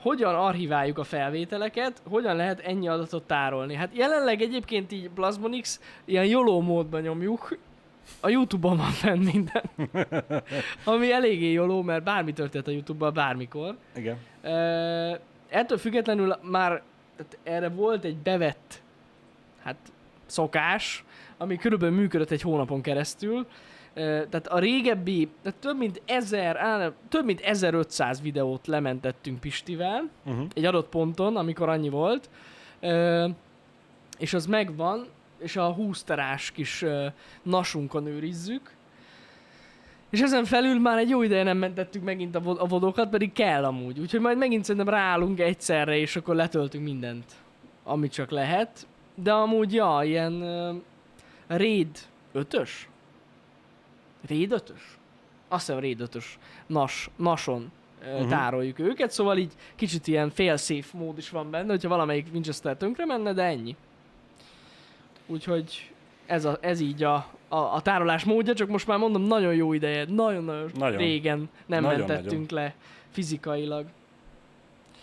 hogyan archiváljuk a felvételeket, hogyan lehet ennyi adatot tárolni. Hát jelenleg egyébként így Plasmonix ilyen YOLO módban nyomjuk, a Youtube-on van fenn minden. *laughs* Ami eléggé YOLO, mert bármi történt a Youtube-ban bármikor. Igen. Ettől függetlenül már tehát erre volt egy bevett hát szokás, ami körülbelül működött egy hónapon keresztül. Tehát a régebbi, tehát több mint 1000, á, nem, több mint 1500 videót lementettünk Pistivel, Uh-huh. egy adott ponton, amikor annyi volt, és az megvan, és a 20 terás kis nasunkon őrizzük, és ezen felül már egy jó ideje nem mentettük megint a, vo- a vodokat, pedig kell amúgy. Úgyhogy majd megint szerintem ráállunk egyszerre, és akkor letöltünk mindent, amit csak lehet. De amúgy, ja, ilyen uh, Raid 5-ös? Raid 5-ös? Azt hiszem Raid 5-ös nas, nason uh, Mhm. tároljuk őket, szóval így kicsit ilyen fail-safe mód is van benne, hogyha valamelyik Winchester tönkre menne, de ennyi. Úgyhogy ez, a, ez így a, a, a tárolás módja, csak most már mondom, nagyon jó ideje, nagyon-nagyon Nagyon. régen nem Nagyon, mentettünk le fizikailag.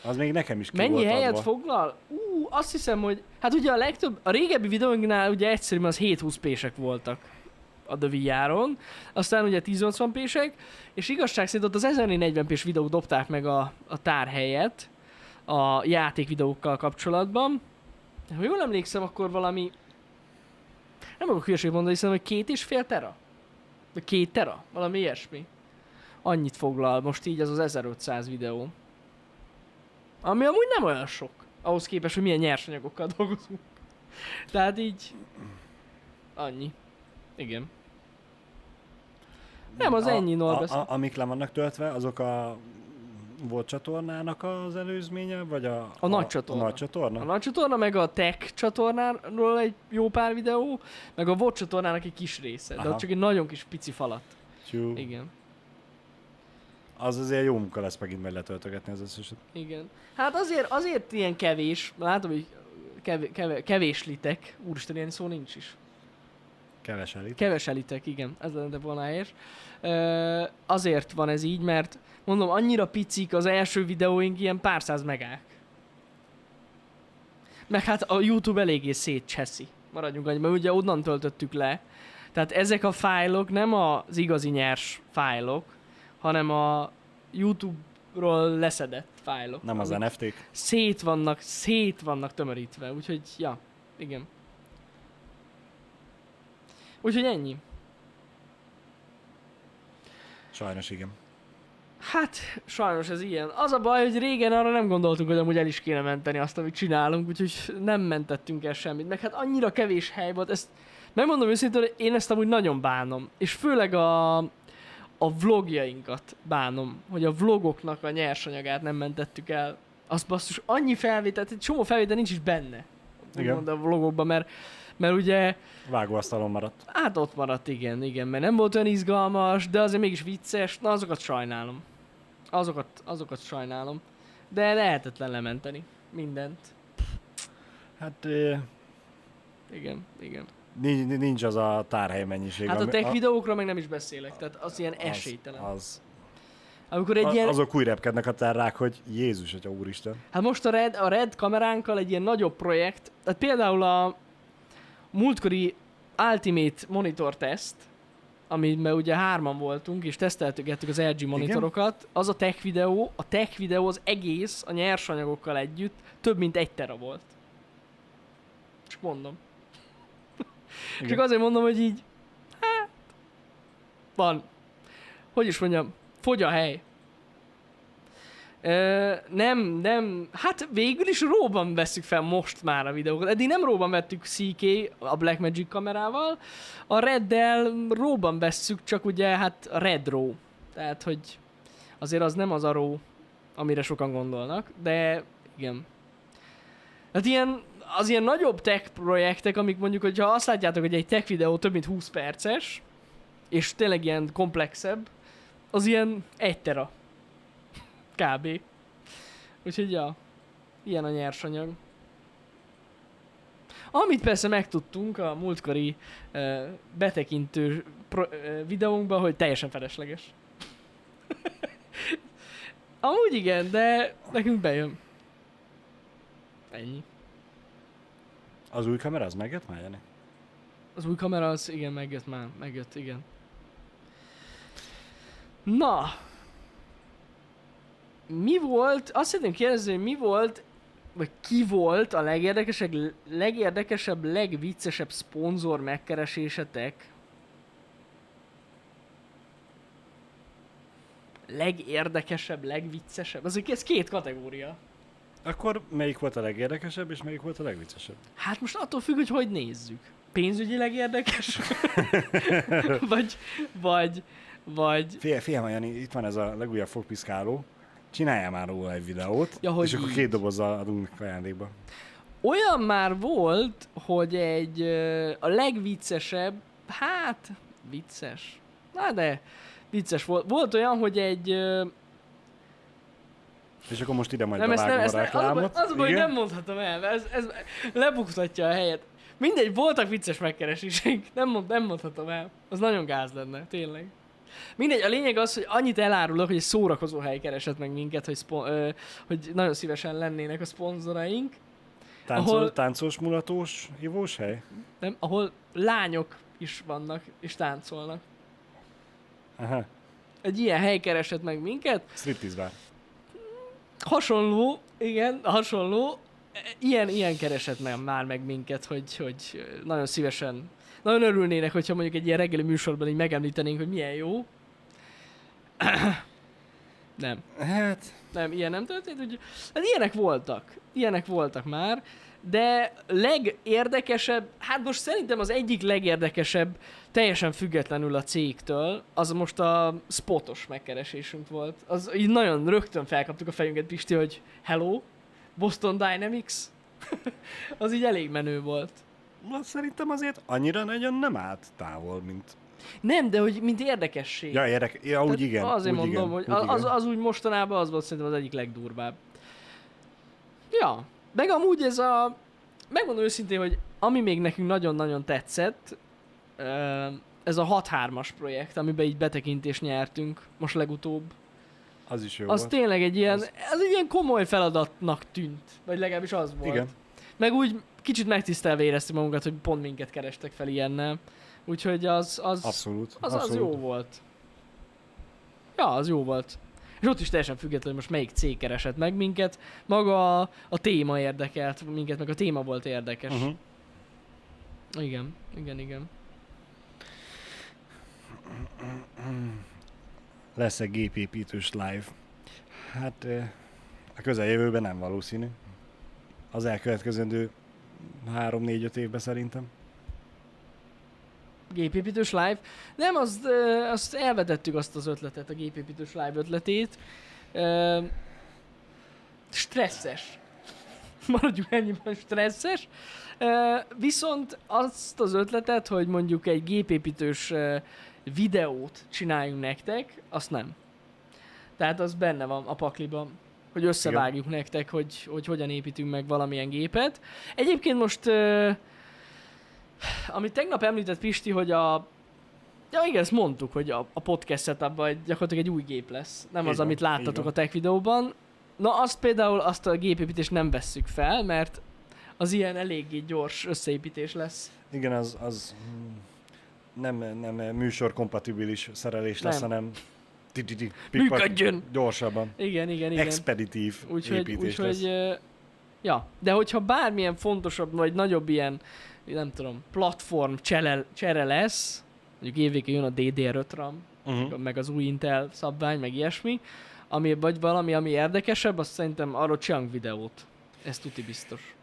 Az még nekem is ki Mennyi volt helyet adva. foglal? Ú, azt hiszem, hogy hát ugye a legtöbb, a régebbi videóinknál ugye egyszerűen az 720p-sek voltak a The VR-on, aztán ugye 1080p-sek, és igazság szerint ott az 1040p-s videók dobták meg a, a tárhelyet a játék videókkal kapcsolatban. Ha jól emlékszem, akkor valami nem akarok hülyeséget mondani, hiszen hogy két és fél tera? Vagy két tera? Valami ilyesmi. Annyit foglal most így az az 1500 videó. Ami amúgy nem olyan sok. ahhoz képest, hogy milyen nyersanyagokkal *laughs* dolgozunk. Tehát így... Annyi. Igen. Nem, az a, ennyi, a, Norbesz. a, amik le vannak töltve, azok a volt csatornának az előzménye, vagy a, A nagy csatorna. A nagy csatorna? A nagy csatorna, meg a Tech csatornáról egy jó pár videó, meg a VOD csatornának egy kis része, de Aha. ott csak egy nagyon kis pici falat. Tyú, Igen. az azért jó munka lesz megint majd letöltögetni az összeset. Igen. Hát azért, azért ilyen kevés, látom, hogy kev, kev, kevéslitek, úristen, ilyen szó nincs is. Keves elit. Keveselitek, igen, ez lenne volna. Ö, azért van ez így, mert mondom, annyira picik az első videóink, ilyen pár száz megák. Meg hát a YouTube eléggé szétcseszi. Maradjunk annyi, mert ugye onnan töltöttük le. Tehát ezek a fájlok nem az igazi nyers fájlok, hanem a YouTube-ról leszedett fájlok. Nem az NFT-k. Szét vannak, szét vannak tömörítve, úgyhogy, ja, igen. Úgyhogy ennyi. Sajnos igen. Hát, sajnos ez ilyen. Az a baj, hogy régen arra nem gondoltunk, hogy amúgy el is kéne menteni azt, amit csinálunk, úgyhogy nem mentettünk el semmit. Meg hát annyira kevés hely volt, ezt megmondom őszintén, hogy én ezt amúgy nagyon bánom. És főleg a, a vlogjainkat bánom, hogy a vlogoknak a nyersanyagát nem mentettük el. Az basszus, annyi felvételt, egy csomó felvétel nincs is benne. Igen. úgymond a vlogokban, mert, mert ugye Vágóasztalon maradt. Hát ott maradt, igen, igen, mert nem volt olyan izgalmas, de azért mégis vicces, na azokat sajnálom. Azokat, azokat sajnálom. De lehetetlen lementeni. Mindent. Hát eh, Igen, igen. nincs, nincs az a tárhely mennyiség. Hát a tech videókról meg nem is beszélek, tehát az ilyen az- esélytelen. Az, Amikor egy a, ilyen, azok úgy repkednek a terrák, hogy Jézus, atya úristen. hát most a Red, a Red kameránkkal egy ilyen nagyobb projekt, tehát például a múltkori Ultimate Monitor Test, amiben ugye hárman voltunk, és teszteltük az LG monitorokat, az a tech videó, a tech videó az egész a nyersanyagokkal együtt több mint egy tera volt. Csak mondom. Igen. Csak azért mondom, hogy így, hát, van, hogy is mondjam, fogy a hely. Nem, nem, hát végül is róban veszük fel most már a videókat. Eddig nem róban vettük CK a Blackmagic kamerával, a Reddel róban vesszük, csak ugye hát a Red RAW. Tehát, hogy azért az nem az a RAW, amire sokan gondolnak, de igen. Hát ilyen, az ilyen nagyobb tech projektek, amik mondjuk, hogyha azt látjátok, hogy egy tech videó több mint 20 perces, és tényleg ilyen komplexebb, az ilyen egy tera. Kb. Úgyhogy ja, ilyen a nyersanyag. Amit persze megtudtunk a múltkori uh, betekintő pro, uh, videónkban, hogy teljesen felesleges. *laughs* Amúgy igen, de nekünk bejön. Ennyi. Az új kamera, az megjött már, Jani? Az új kamera az igen, megjött már, megjött, igen. Na. Mi volt, azt szeretném kérdezni, hogy mi volt, vagy ki volt a legérdekesebb, legérdekesebb, legviccesebb szponzor megkeresésetek? Legérdekesebb, legviccesebb? Az, ez két kategória. Akkor melyik volt a legérdekesebb, és melyik volt a legviccesebb? Hát most attól függ, hogy hogy nézzük. Pénzügyileg érdekes? *laughs* vagy, vagy, vagy... Figyelj, figyelj, Jani, itt van ez a legújabb fogpiszkáló. Csináljál már róla egy videót, Ja, hogy és akkor így. két dobozzal adunk ajándékba. Olyan már volt, hogy egy a legviccesebb, hát vicces, na de vicces volt. Volt olyan, hogy egy, És akkor most ide majd nem, ezt nem, bevágom ezt a nem, az, a baj- reklámot. az hogy nem mondhatom el, mert ez, ez lebuktatja a helyet. Mindegy, voltak vicces megkereséseink, nem, mond, nem mondhatom el. Az nagyon gáz lenne, tényleg. Mindegy, a lényeg az, hogy annyit elárulok, hogy egy szórakozó hely keresett meg minket, hogy, szpo- ö, hogy nagyon szívesen lennének a szponzoraink. Táncol, ahol- Táncos, mulatós, ivós hely? nem, ahol lányok is vannak és táncolnak. Aha, Egy ilyen hely keresett meg minket, striptease bar. hasonló, igen, hasonló, ilyen, ilyen keresett meg már meg minket, hogy, hogy nagyon szívesen, nagyon örülnének, hogyha mondjuk egy ilyen reggeli műsorban így megemlítenénk, hogy milyen jó. *coughs* Nem. Hát, Nem, ilyen nem történt, úgy, hát ilyenek voltak. Ilyenek voltak már, de legérdekesebb, hát most szerintem az egyik legérdekesebb, teljesen függetlenül a cégtől, az most a spotos megkeresésünk volt. Az így nagyon rögtön felkaptuk a fejünket, Pisti, hogy hello, Boston Dynamics. *laughs* az így elég menő volt. Szerintem azért annyira nagyon nem állt távol, mint... Nem, de hogy mint érdekesség. Ja, érdek... ja úgy Tehát igen. Azért úgy mondom, igen, hogy úgy az, igen. az úgy mostanában az volt szerintem az egyik legdurvább. Ja, meg amúgy ez a... Megmondom őszintén, hogy ami még nekünk nagyon-nagyon tetszett, ez a 6-3-as projekt, amiben így betekintést nyertünk most legutóbb. Az is jó Az volt. tényleg egy ilyen, Az- az egy ilyen komoly feladatnak tűnt. Vagy legalábbis az volt. Igen. Meg úgy kicsit megtisztelve éreztük magunkat, hogy pont minket kerestek fel ilyennel. Úgyhogy az, az, Abszolút. az, abszolút. az jó volt. Ja, az jó volt. És ott is teljesen független, hogy most melyik cég keresett meg minket. Maga a, a téma érdekelt minket, meg a téma volt érdekes. Uh-huh. Igen, igen, igen. Lesz egy gépépítős live. Hát a közeljövőben nem valószínű. Az elkövetkezendő 3-4-5 évben szerintem. Gépépítős live. Nem, azt, azt elvetettük azt az ötletet, a gépépítős live ötletét. Ö, stresszes. *laughs* Maradjunk ennyiben stresszes. Viszont azt az ötletet, hogy mondjuk egy gépépítős ö, videót csináljunk nektek, azt nem. Tehát az benne van a pakliban, hogy összevágjuk nektek, hogy, hogy hogyan építünk meg valamilyen gépet. Egyébként most ö, amit tegnap említett Pisti, hogy a Ja igen, ezt mondtuk, hogy a, a podcast setupban gyakorlatilag egy új gép lesz. Nem Így az, van, amit láttatok a tech videóban. Na azt például, azt a gépépítést nem vesszük fel, mert az ilyen eléggé gyors összeépítés lesz. Igen, az, az mm, nem, nem műsor kompatibilis szerelés lesz, Nem. hanem Működjön! Gyorsabban. Igen, igen, igen. Expeditív Úgyhogy, úgyhogy ja, de hogyha bármilyen fontosabb, vagy nagyobb ilyen, nem tudom, platform csere, csere lesz, mondjuk évvégén jön a DDR5 RAM, Uh-huh. meg az új Intel szabvány, meg ilyesmi, ami, vagy valami, ami érdekesebb, azt szerintem arról csinálunk videót. Ez tuti biztos.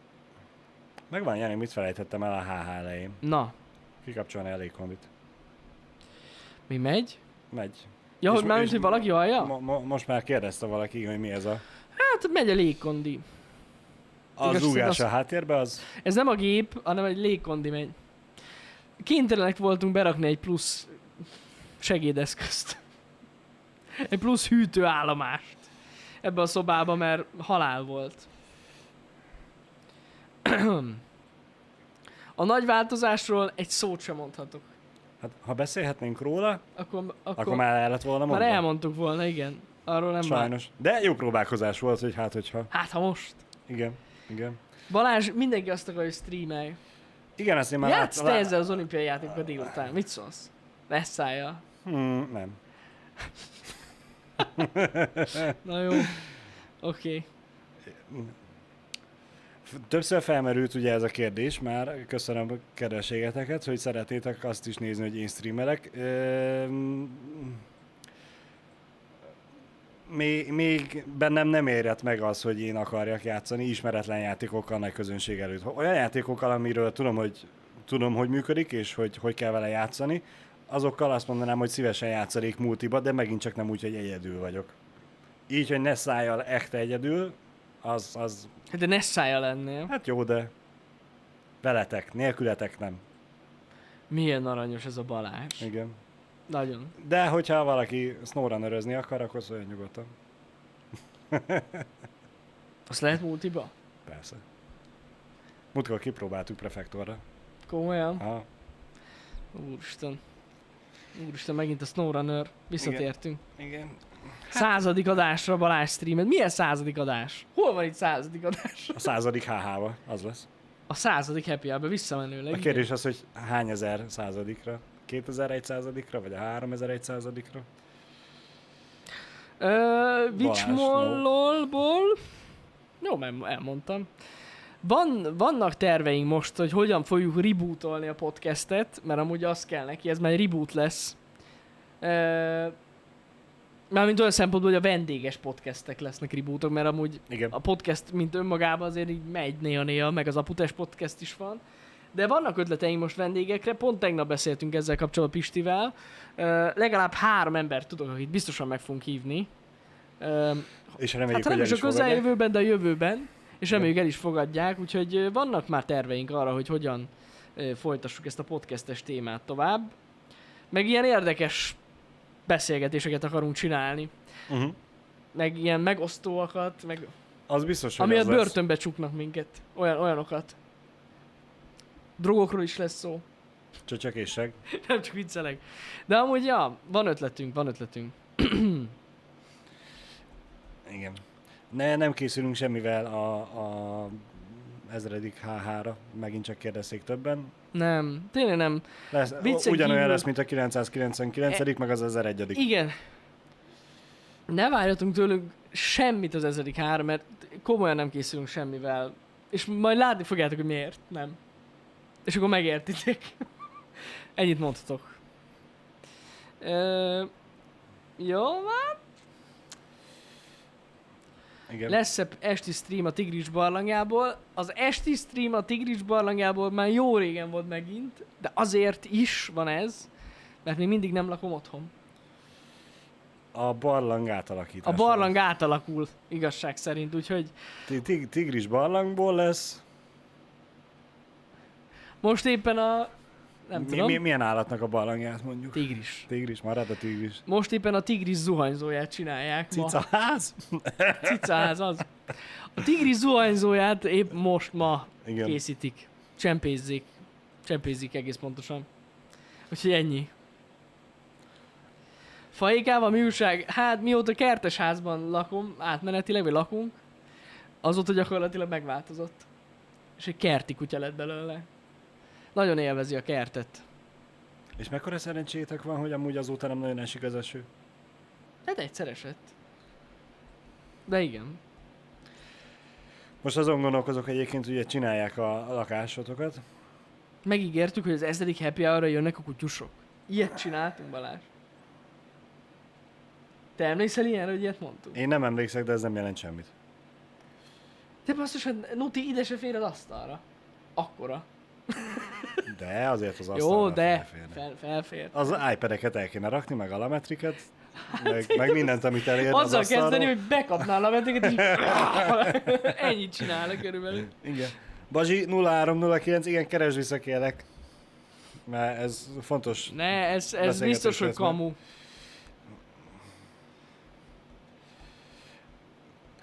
Megvan, Jani, mit felejtettem el a HH elején? Na, Kikapcsolni elég kondit. mi megy? Megy. Ja, hogy már hogy valaki hallja? Mo- mo- most már kérdezte valaki, hogy mi ez a... Hát megy a légkondi. Az Igaz, zúgás az- a háttérbe, az... Ez nem a gép, hanem egy légkondi megy. Kénytelenek voltunk berakni egy plusz segédeszközt. Egy plusz hűtőállomást ebbe a szobába, mert halál volt. A nagy változásról egy szót sem mondhatok. Hát, ha beszélhetnénk róla, Akkor, akkor, akkor, már el lett volna már mondva. elmondtuk volna, igen. Arról nem már. Sajnos. De jó próbálkozás volt, hogy hát, hogyha... Hát ha most. Igen, igen. Balázs, mindenki azt akarja, hogy streamelj. Igen, azt én már Játsz lát- te lá- ezzel az olimpiai játékokkal délután. Mit szólsz? Leszállja. Hmm, nem. *laughs* Na jó. Oké. Okay. Többször felmerült ugye ez a kérdés már, köszönöm a kedvességeteket, hogy szeretnétek azt is nézni, hogy én streamelek. Még, még bennem nem érett meg az, hogy én akarjak játszani ismeretlen játékokkal nagy közönség előtt. Olyan játékokkal, amiről tudom, hogy tudom, hogy működik, és hogy hogy kell vele játszani, azokkal azt mondanám, hogy szívesen játszanék multiba, de megint csak nem úgy, hogy egyedül vagyok. Így, hogy ne szálljal ekte egyedül, az, az Hát de ne szállja lennél. Hát jó, de veletek, nélkületek nem. Milyen aranyos ez a Balázs. Igen. Nagyon. De hogyha valaki snowrunnerözni akar, akkor szóljon nyugodtan. Azt lehet multiba? Persze. Múltkor kipróbáltuk prefektorra. Komolyan? Aha. Úristen. Úristen, megint a SnowRunner. Visszatértünk. Igen. Századik adásra Balázs streamet. Milyen századik adás? Hol van itt századik adás? A századik HH-val, az lesz. A századik happy hour visszamenőleg. A kérdés az, hogy hány ezer századikra? 2001 századikra, vagy a 3001 századikra? Ö, Balázs, Vicsmollolból. Jó, mert elmondtam. Van, vannak terveink most, hogy hogyan fogjuk rebootolni a podcastet, mert amúgy az kell neki, ez már reboot lesz. Ö, Mármint olyan szempontból, hogy a vendéges podcastek lesznek rebootok, mert amúgy Igen. a podcast, mint önmagában azért így megy néha-néha, meg az Aputes podcast is van. De vannak ötleteink most vendégekre, pont tegnap beszéltünk ezzel kapcsolatban Pistivel. Ö, legalább három embert tudok, akit biztosan meg fogunk hívni. Ö, És hát reméljük, nem hogy el a is fogadják. közeljövőben, de a jövőben. És reméljük el is fogadják, úgyhogy vannak már terveink arra, hogy hogyan folytassuk ezt a podcastes témát tovább. Meg ilyen érdekes beszélgetéseket akarunk csinálni. Uh-huh. Meg ilyen megosztóakat, meg Az biztos, hogy amiatt az lesz. börtönbe csuknak minket. Olyan, olyanokat. Drogokról is lesz szó. Csöcsök és seg. *laughs* Nem csak viccelek. De amúgy, ja, van ötletünk, van ötletünk. Igen. Ne, nem készülünk semmivel a, a ezredik HH-ra. Megint csak kérdezték többen. Nem, tényleg nem. Lesz, ugyanolyan kívül- lesz, mint a 999 E- meg az 1001 Igen. Ne várjatunk tőlünk semmit az ezedik három, mert komolyan nem készülünk semmivel. És majd látni fogjátok, hogy miért nem. És akkor megértitek. *laughs* Ennyit mondhatok. Ö, jó van. Igen. Lesz esti stream a Tigris barlangjából. Az esti stream a Tigris barlangjából már jó régen volt megint, de azért is van ez, mert még mindig nem lakom otthon. A barlang átalakítása. A barlang átalakul, igazság szerint, úgyhogy Ti- tig- Tigris barlangból lesz. most éppen a... Nem Mi, tudom. mi, milyen állatnak a barlangját mondjuk? Tigris. Tigris, marad a tigris. Most éppen a tigris zuhanyzóját csinálják ma. Cicaház? *laughs* Cicaház az. A tigris zuhanyzóját épp most ma Igen. készítik. Csempézzék. Csempézik egész pontosan. Úgyhogy ennyi. Faékával mi újság? Hát mióta kertes házban lakom, átmenetileg, vagy lakunk, azóta gyakorlatilag megváltozott. És egy kerti kutya lett belőle. Nagyon élvezi a kertet. És mekkora szerencsétek van, hogy amúgy azóta nem nagyon esik az eső? Hát egyszer esett. De igen. Most azon gondolkozok egyébként, hogy ugye csinálják a, a lakásotokat. Megígértük, hogy az ezredik happy hour jönnek a kutyusok. Ilyet csináltunk, Balázs. Te emlékszel ilyenre, hogy ilyet mondtunk? Én nem emlékszek, de ez nem jelent semmit. Te basszus, hogy Nuti ide se fér az asztalra. Akkora. De azért az Jó, asztalra de felférne. fel, felfér. Az iPad-eket el kéne rakni, meg a lametriket, meg, meg mindent, amit elér az Hát- Azzal asztalról. kezdeni, hogy bekapnál a veteket, és *laughs* ennyit csinálnak körülbelül. Igen. Bazsi 0309, igen, keresd vissza kérlek. Mert ez fontos. Ne, ez, ez biztos, hogy kamu.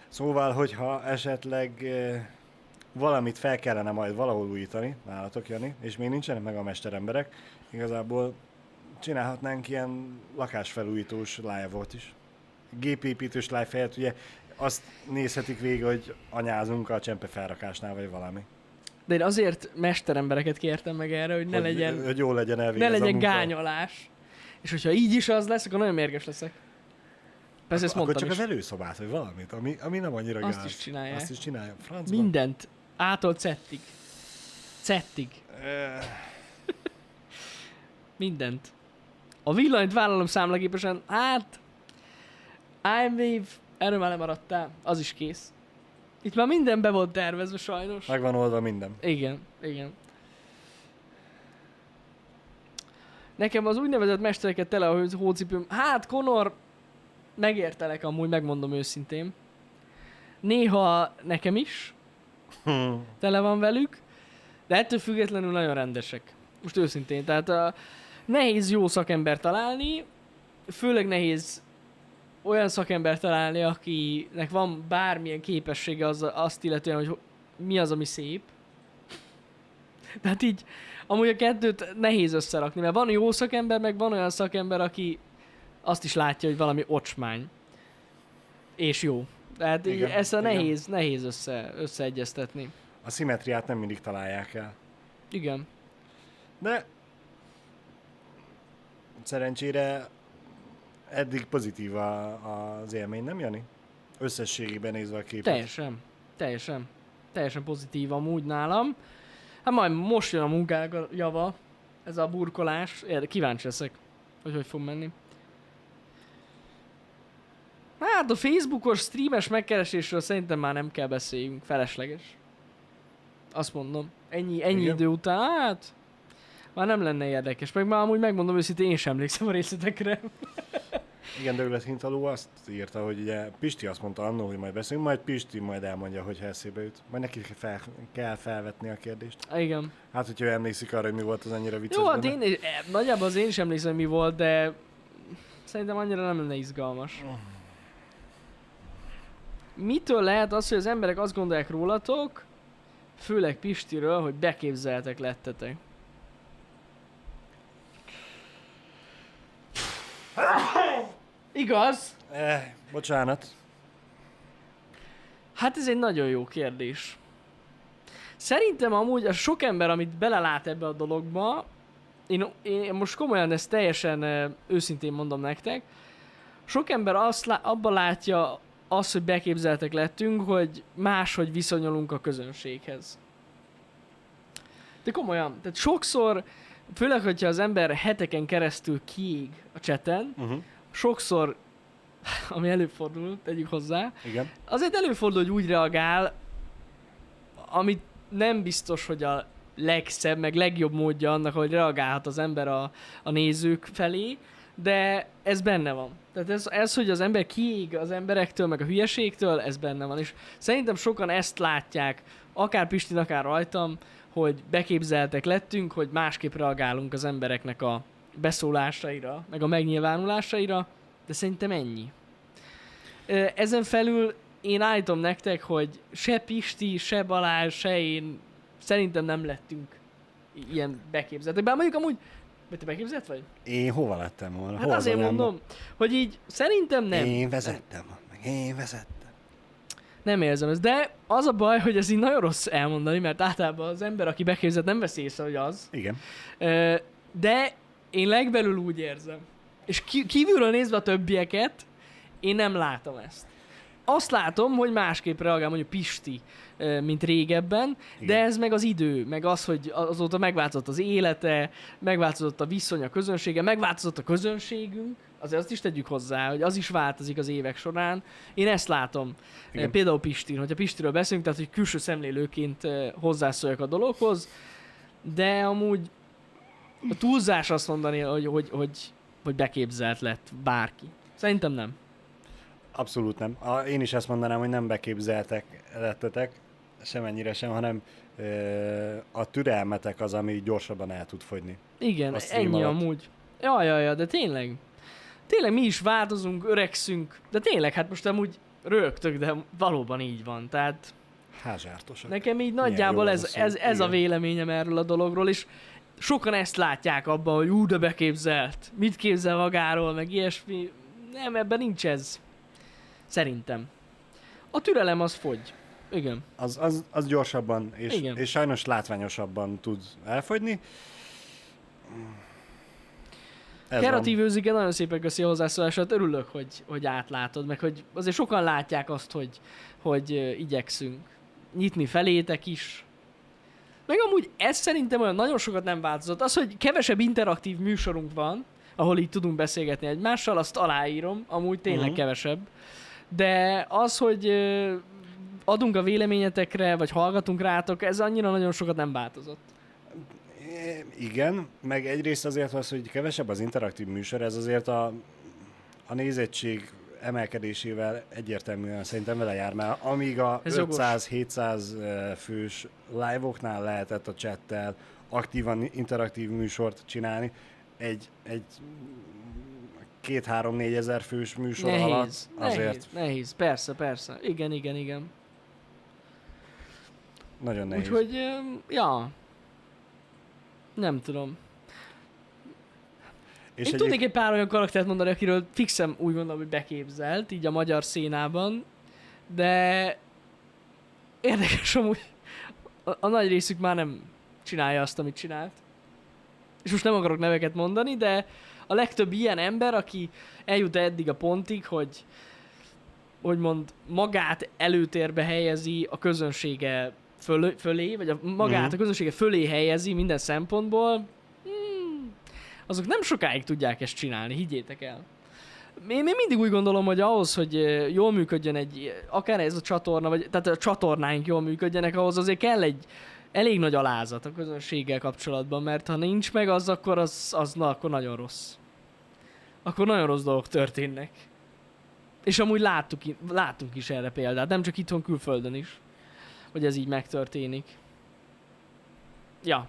Szóval, hogyha esetleg valamit fel kellene majd valahol újítani, nálatok Jani, és még nincsenek meg a mesteremberek, igazából csinálhatnánk ilyen lakásfelújítós live-ot is. Gépépítős live helyett ugye azt nézhetik végig, hogy anyázunk a csempe felrakásnál, vagy valami. De én azért mesterembereket kértem meg erre, hogy ne hogy, legyen, Hogy jó legyen ne legyen gányolás. És hogyha így is az lesz, akkor nagyon mérges leszek. Persze ezt Akkor mondtam csak is. az előszobát, vagy valamit, ami, ami nem annyira Azt gáz. is csinálják. Azt is csinálja. Francba. Mindent. Ától cettig. Cettig. Eh, Mindent. A villanyt vállalom számlagépesen, hát... iWave, erről már lemaradtál, az is kész. Itt már minden be volt tervezve sajnos. Meg van oldva minden. Igen, igen. Nekem az úgynevezett mestereket tele a hócipőm. Hát, Conor, megértelek amúgy, megmondom őszintén. Néha nekem is *laughs* Tele van velük, de ettől függetlenül nagyon rendesek. Most őszintén, tehát a, nehéz jó szakember találni, főleg nehéz olyan szakember találni, akinek van bármilyen képessége az, azt illetően, hogy ho- mi az, ami szép. *laughs* Tehát így, amúgy a kettőt nehéz összerakni, mert van jó szakember, meg van olyan szakember, aki azt is látja, hogy valami ocsmány. És jó. Tehát Igen, ezt a igen. nehéz, nehéz össze, összeegyeztetni. A szimmetriát nem mindig találják el. Igen. De szerencsére eddig pozitív a, az élmény, nem Jani? Összességében nézve a képet. Teljesen. Teljesen. Teljesen pozitív amúgy nálam. Hát majd most jön a munkának a java, ez a burkolás. Kíváncsi leszek, hogy hogy fog menni. Hát a Facebookos streames megkeresésről szerintem már nem kell beszéljünk, felesleges. Azt mondom. Ennyi, ennyi Igen. idő után, hát már nem lenne érdekes. Meg már amúgy megmondom őszintén, én sem emlékszem a részletekre. Igen, Douglas Hintaló azt írta, hogy ugye Pisti azt mondta annó, hogy majd beszélünk, majd Pisti majd elmondja, hogy eszébe jut. Majd neki fel, kell felvetni a kérdést. Igen. Hát, hogyha emlékszik arra, hogy mi volt az annyira vicces Jó, hát én, eh, nagyjából az én is emlékszem, hogy mi volt, de szerintem annyira nem lenne izgalmas. Mitől lehet az, hogy az emberek azt gondolják rólatok, főleg Pistiről, hogy beképzeltek lettetek? Igaz? Eh, bocsánat. Hát ez egy nagyon jó kérdés. Szerintem amúgy a sok ember, amit belelát ebbe a dologba, én, én most komolyan ezt teljesen ö, őszintén mondom nektek, sok ember azt lá, abban látja azt, hogy beképzeltek lettünk, hogy máshogy viszonyulunk a közönséghez. De komolyan, tehát sokszor, főleg, hogyha az ember heteken keresztül kiég a cseten, Uh-huh. sokszor, *laughs* ami előfordul, tegyük hozzá, Igen. azért előfordul, hogy úgy reagál, amit nem biztos, hogy a legszebb, meg legjobb módja annak, hogy reagálhat az ember a, a nézők felé, de ez benne van. Tehát ez, ez, hogy az ember kiég az emberektől, meg a hülyeségtől, ez benne van. És szerintem sokan ezt látják, akár Pistin, akár rajtam, hogy beképzeltek lettünk, hogy másképp reagálunk az embereknek a beszólásaira, meg a megnyilvánulásaira, de szerintem ennyi. Ezen felül én állítom nektek, hogy se Pisti, se Balázs, se én szerintem nem lettünk ilyen beképzeltek. Bár mondjuk amúgy, vagy te beképzelt vagy? Én hova lettem volna? Hát Hol azért mondom, hogy így szerintem nem. Én vezettem, meg én vezettem. Nem érzem ezt. De az a baj, hogy ez így nagyon rossz elmondani, mert általában az ember, aki beképzett, nem veszi észre, hogy az. Igen. De én legbelül úgy érzem. És kívülről nézve a többieket, én nem látom ezt. Azt látom, hogy másképp reagál mondjuk Pisti, mint régebben, de Igen. ez meg az idő, meg az, hogy azóta megváltozott az élete, megváltozott a viszony a közönsége, megváltozott a közönségünk, azért azt is tegyük hozzá, hogy az is változik az évek során. Én ezt látom. Igen. Például Pistin, hogyha Pistiről beszélünk, tehát hogy külső szemlélőként hozzászóljak a dologhoz, de amúgy a túlzás azt mondani, hogy, hogy, hogy, hogy beképzelt lett bárki. Szerintem nem. Abszolút nem. A, én is ezt mondanám, hogy nem beképzeltek lettetek, semennyire sem, hanem a türelmetek az, ami gyorsabban el tud fogyni. Igen, A ennyi alatt. amúgy. Ja, ja, ja, de tényleg. Tényleg mi is változunk, öregszünk, de tényleg, hát most amúgy rögtök, de valóban így van. Tehát Házsártosak. nekem így nagyjából ez, ez, ez a véleményem erről a dologról, és sokan ezt látják abban, hogy ú, de beképzelt. Mit képzel magáról, meg ilyesmi. Nem, ebben nincs ez. Szerintem. A türelem az fogy. Igen. Az, az, az gyorsabban és, Igen. és sajnos látványosabban tud elfogyni. Ez Kreatív őzike nagyon szépen köszi a hozzászólását, örülök, hogy, hogy átlátod, meg hogy azért sokan látják azt, hogy, hogy igyekszünk nyitni felétek is. Meg amúgy ez szerintem olyan nagyon sokat nem változott. Az, hogy kevesebb interaktív műsorunk van, ahol így tudunk beszélgetni egymással, azt aláírom, amúgy tényleg uh-huh. kevesebb. De az, hogy adunk a véleményetekre, vagy hallgatunk rátok, ez annyira nagyon sokat nem változott. Igen, meg egyrészt azért az, hogy kevesebb az interaktív műsor, ez azért a, a nézettség emelkedésével egyértelműen szerintem vele jár már. Amíg a Ez jogos. 500-700 fős live-oknál lehetett a chattel aktívan interaktív műsort csinálni, egy, egy két-három-négy ezer fős műsor alatt Nehéz, azért nehéz, nehéz, persze, persze. Igen, igen, igen. Nagyon nehéz. Úgyhogy, ja. Nem tudom. És Én egyéb- tudnék egy pár olyan karaktert mondani, akiről fixem úgy gondolom, hogy beképzelt, így a magyar szénában, de érdekes amúgy, a, a nagy részük már nem csinálja azt, amit csinált. És most nem akarok neveket mondani, de a legtöbb ilyen ember, aki eljut eddig a pontig, hogy hogy mond, magát előtérbe helyezi a közönsége fölé, fölé vagy a, magát Mhm. a közönsége fölé helyezi minden szempontból, hmm, azok nem sokáig tudják ezt csinálni, higgyétek el. én, én mindig úgy gondolom, hogy ahhoz, hogy jól működjön egy, akár ez a csatorna, vagy tehát a csatornáink jól működjenek, ahhoz azért kell egy elég nagy alázat a közönséggel kapcsolatban, mert ha nincs meg az, akkor az, az na, akkor nagyon rossz. Akkor nagyon rossz dolgok történnek. És amúgy láttuk, láttunk is erre példát, nem csak itthon, külföldön is, hogy ez így megtörténik. Ja,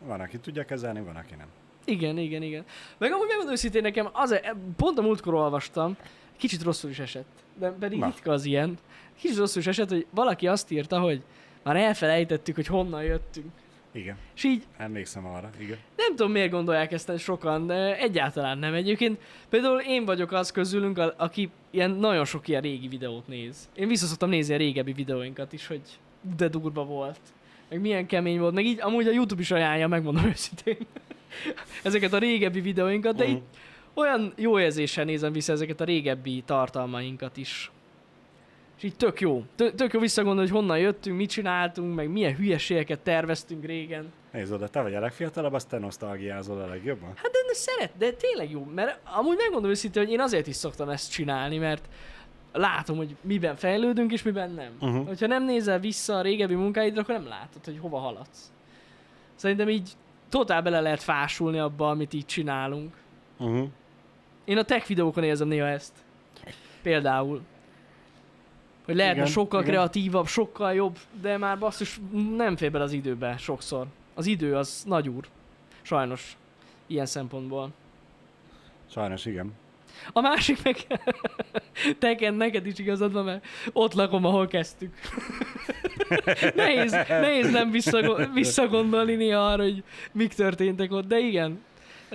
Van, aki tudja kezelni, van, aki nem. igen, igen, igen. Meg amúgy megmondom őszintén nekem, az, pont a múltkor olvastam, kicsit rosszul is esett, de pedig Na. ritka az ilyen. Kicsit rosszul is esett, hogy valaki azt írta, hogy már elfelejtettük, hogy honnan jöttünk. Igen, És így emlékszem arra, igen. nem tudom, miért gondolják ezt sokan, de egyáltalán nem. Egyébként például én vagyok az közülünk, a- aki ilyen nagyon sok ilyen régi videót néz. Én visszaszoktam nézni a régebbi videóinkat is, hogy de durva volt. Meg milyen kemény volt. Meg így amúgy a YouTube is ajánlja, megmondom *laughs* őszintén. ezeket a régebbi videóinkat, de Mhm. így olyan jó érzéssel nézem vissza ezeket a régebbi tartalmainkat is. És így tök jó. Tök, jó visszagondolni, hogy honnan jöttünk, mit csináltunk, meg milyen hülyeségeket terveztünk régen. Nézd oda, te vagy a legfiatalabb, azt te nosztalgiázol a legjobban. Hát de, de szeret, de tényleg jó, mert amúgy megmondom őszintén, hogy én azért is szoktam ezt csinálni, mert látom, hogy miben fejlődünk és miben nem. Uh-huh. Hogyha nem nézel vissza a régebbi munkáidra, akkor nem látod, hogy hova haladsz. Szerintem így totál bele lehet fásulni abba, amit így csinálunk. Uh-huh. Én a tech videókon érzem néha ezt. Például. Hogy lehetne Igen, sokkal igen. kreatívabb, sokkal jobb, de már basszus nem fér bele az időbe sokszor. Az idő az nagy úr. Sajnos. Ilyen szempontból. Sajnos igen. A másik meg... *laughs* Teken, neked is igazad van, mert ott lakom, ahol kezdtük. *laughs* nehéz, nehéz nem visszago- visszagondolni néha arra, hogy mik történtek ott, de igen.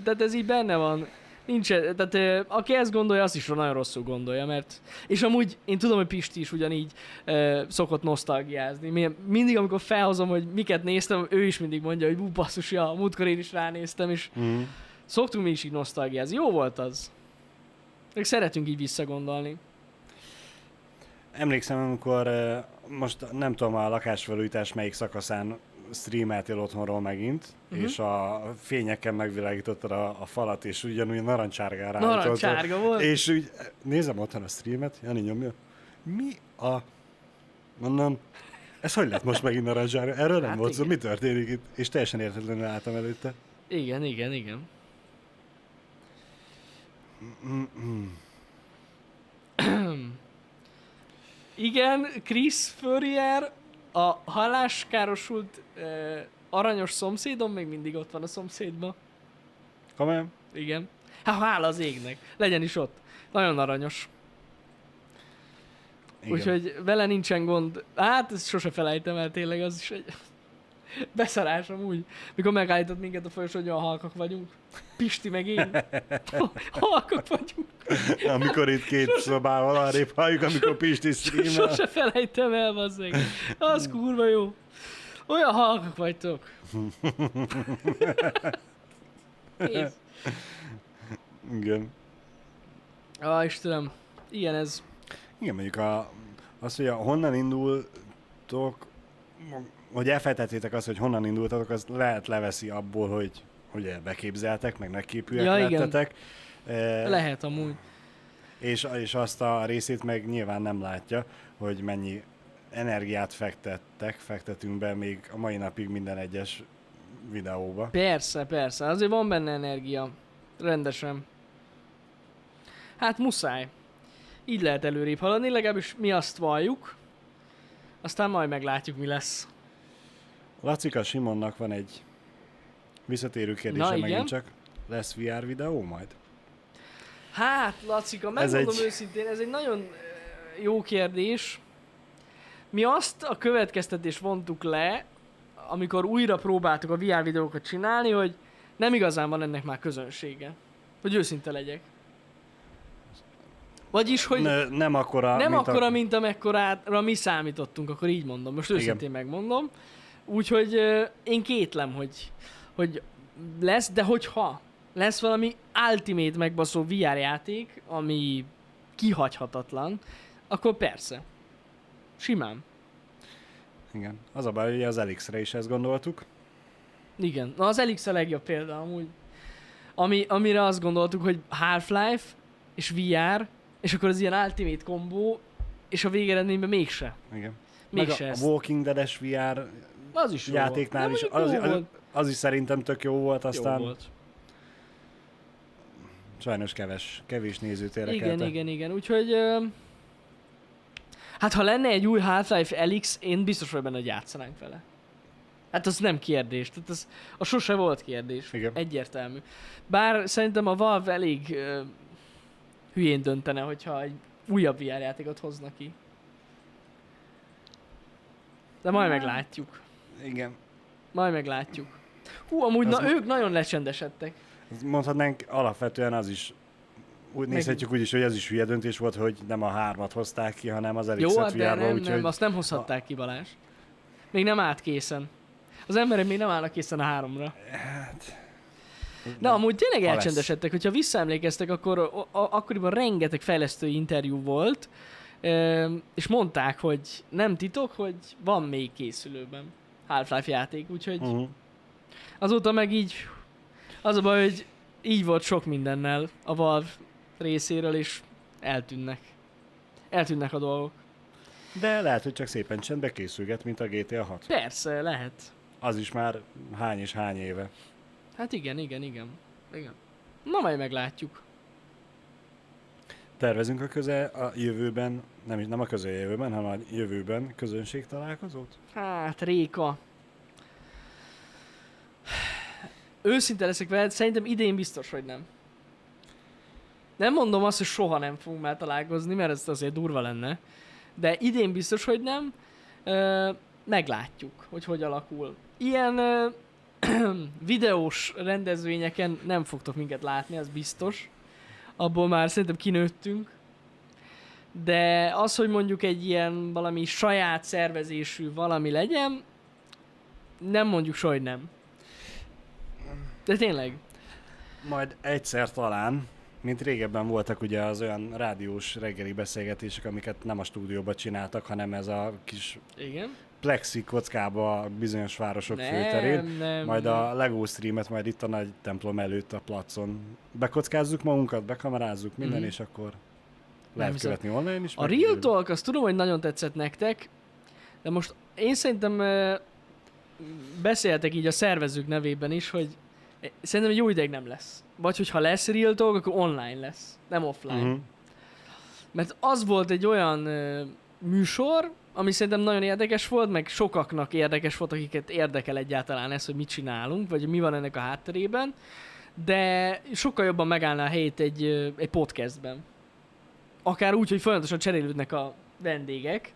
Tehát ez így benne van. Nincs, tehát ö, aki ezt gondolja, az is nagyon rosszul gondolja, mert... És amúgy én tudom, hogy Pisti is ugyanígy ö, szokott nosztalgiázni. Mi- Mindig, amikor felhozom, hogy miket néztem, ő is mindig mondja, hogy bú, basszus, ja, múltkor én is ránéztem, és Uh-huh. Szoktunk mi is így nosztalgiázni. Jó volt az. Meg szeretünk így visszagondolni. Emlékszem, amikor eh, most nem tudom a lakásfelújítás melyik szakaszán streameltél otthonról megint, uh-huh. és a fényekkel megvilágítottad a, a falat, és ugyanúgy narancsárgára. Narancsárga volt. És úgy nézem otthon a streamet, Jani nyomja, mi a... Mondom, ez hogy lett most megint narancsárga? Erről nem Hát volt szó, mi történik itt? És teljesen értetlenül álltam előtte. Igen, igen, igen. Igen, Chris Furrier, a haláskárosult uh, aranyos szomszédom még mindig ott van a szomszédban. Komolyan? Igen. Hát hála az égnek. Legyen is ott. Nagyon aranyos. Igen. Úgyhogy vele nincsen gond. Hát, ezt sose felejtem el tényleg, az is egy *laughs* beszarás amúgy. Mikor megállított minket a folyosón, hogy olyan halkak vagyunk. Pisti meg én. *laughs* halkak vagyunk. Amikor itt két szobával arrébb halljuk, amikor Pisti streamel. *laughs* Sose felejtem el, bazzeg. Az kurva jó. Olyan halkak vagytok. Kész. Igen. Ah, Istenem. Ilyen ez. Igen, mondjuk a, az, hogy a, honnan indultok, hogy elfelejtettétek azt, hogy honnan indultatok, az lehet leveszi abból, hogy ugye beképzeltek, meg nagyképűek Ja, igen. lettetek. E, Lehet amúgy. és, és azt a részét meg nyilván nem látja, hogy mennyi energiát fektettek, fektetünk be még a mai napig minden egyes videóba. Persze, persze. Azért van benne energia. Rendesen. Hát muszáj. Így lehet előrébb haladni, legalábbis mi azt valljuk. Aztán majd meglátjuk, mi lesz. Lacika Simonnak van egy visszatérő kérdése Na, igen. megint csak. Lesz VR videó majd? Hát, Lacika, megmondom egy- őszintén, ez egy nagyon ö, jó kérdés. Mi azt a következtetést vontuk le, amikor újra próbáltuk a VR videókat csinálni, hogy nem igazán van ennek már közönsége. Hogy őszinte legyek. Vagyis, hogy Ne, nem akkora, nem mint akkora, a... mint amekkorára mi számítottunk, akkor így mondom. Most Igen. őszintén megmondom. Úgyhogy én kétlem, hogy, hogy lesz, de hogyha lesz valami ultimate megbaszó VR játék, ami kihagyhatatlan, akkor persze. Simán. Igen. Az a baj, hogy az Elix-re is ezt gondoltuk. Igen. Na az Elix a legjobb példa amúgy. Ami, amire azt gondoltuk, hogy Half-Life, és VR, és akkor az ilyen ultimate kombó, és a végeredményben mégse. Igen. Meg Mégse a, ez. a Walking Dead-es VR Az is jó játéknál volt. is, az, jó az, volt. az is szerintem tök jó volt, aztán Jó volt. sajnos keves, kevés nézőt Igen, érdekelte. igen, igen. Úgyhogy... Ö... Hát ha lenne egy új Half-Life Elix, én biztos vagyok benne, hogy játszanánk vele. Hát az nem kérdés. Tehát az, az sose volt kérdés. Igen. Egyértelmű. Bár szerintem a Valve elég ö, hülyén döntene, hogyha egy újabb VR játékot hozna ki. De majd meglátjuk. Igen. Majd meglátjuk. Hú, amúgy Az na, mo- ők nagyon lecsendesedtek. Mondhatnánk alapvetően az is, úgy Meg- nézhetjük úgy is, hogy ez is hülye döntés volt, hogy nem a hármat hozták ki, hanem az Jó, Elixet hát de nem, úgyhogy nem, azt nem hozhatták ki Balázs. Még nem állt készen. Az emberek még nem állnak készen a háromra. De amúgy tényleg Ha lesz. elcsendesedtek, hogyha visszaemlékeztek, akkor a, a, akkoriban rengeteg fejlesztői interjú volt, és mondták, hogy nem titok, hogy van még készülőben Half-Life játék, úgyhogy uh-huh. azóta meg így, az a baj, hogy így volt sok mindennel a Valve részéről, és eltűnnek. Eltűnnek a dolgok. De lehet, hogy csak szépen csendbe készülget, mint a GTA 6. Persze, lehet. Az is már hány és hány éve. Hát igen, igen, igen. igen. Na majd meglátjuk. Tervezünk a köze a jövőben, nem, nem a közeljövőben, hanem a jövőben közönség találkozót? Hát, Réka. Őszinte leszek veled, szerintem idén biztos, hogy nem. Nem mondom azt, hogy soha nem fogunk már találkozni, mert ez azért durva lenne. De idén biztos, hogy nem. Ö, meglátjuk, hogy hogy alakul. Ilyen ö, *clears throat* videós rendezvényeken nem fogtok minket látni, az biztos. Abból már szerintem kinőttünk. De az, hogy mondjuk egy ilyen valami saját szervezésű valami legyen, nem mondjuk soha, hogy nem. De tényleg. Majd egyszer talán, mint régebben voltak ugye az olyan rádiós reggeli beszélgetések, amiket nem a stúdióban csináltak, hanem ez a kis Igen. Plexi kockába a bizonyos városok Nem, főterén. nem, Majd nem. a Lego streamet majd itt a nagy templom előtt a placon. Bekockázzuk magunkat, bekamerázzuk minden, Mhm. és akkor lehet hiszem. követni online is. A Real. Talk, azt tudom, hogy nagyon tetszett nektek, de most én szerintem beszéltek így a szervezők nevében is, hogy szerintem egy jó ideig nem lesz. Vagy hogyha lesz Real Talk, akkor online lesz, nem offline. Mhm. Mert az volt egy olyan műsor, ami szerintem nagyon érdekes volt, meg sokaknak érdekes volt, akiket érdekel egyáltalán ez, hogy mit csinálunk, vagy mi van ennek a hátterében, de sokkal jobban megállná a helyét egy, egy podcastben. Akár úgy, hogy folyamatosan cserélődnek a vendégek,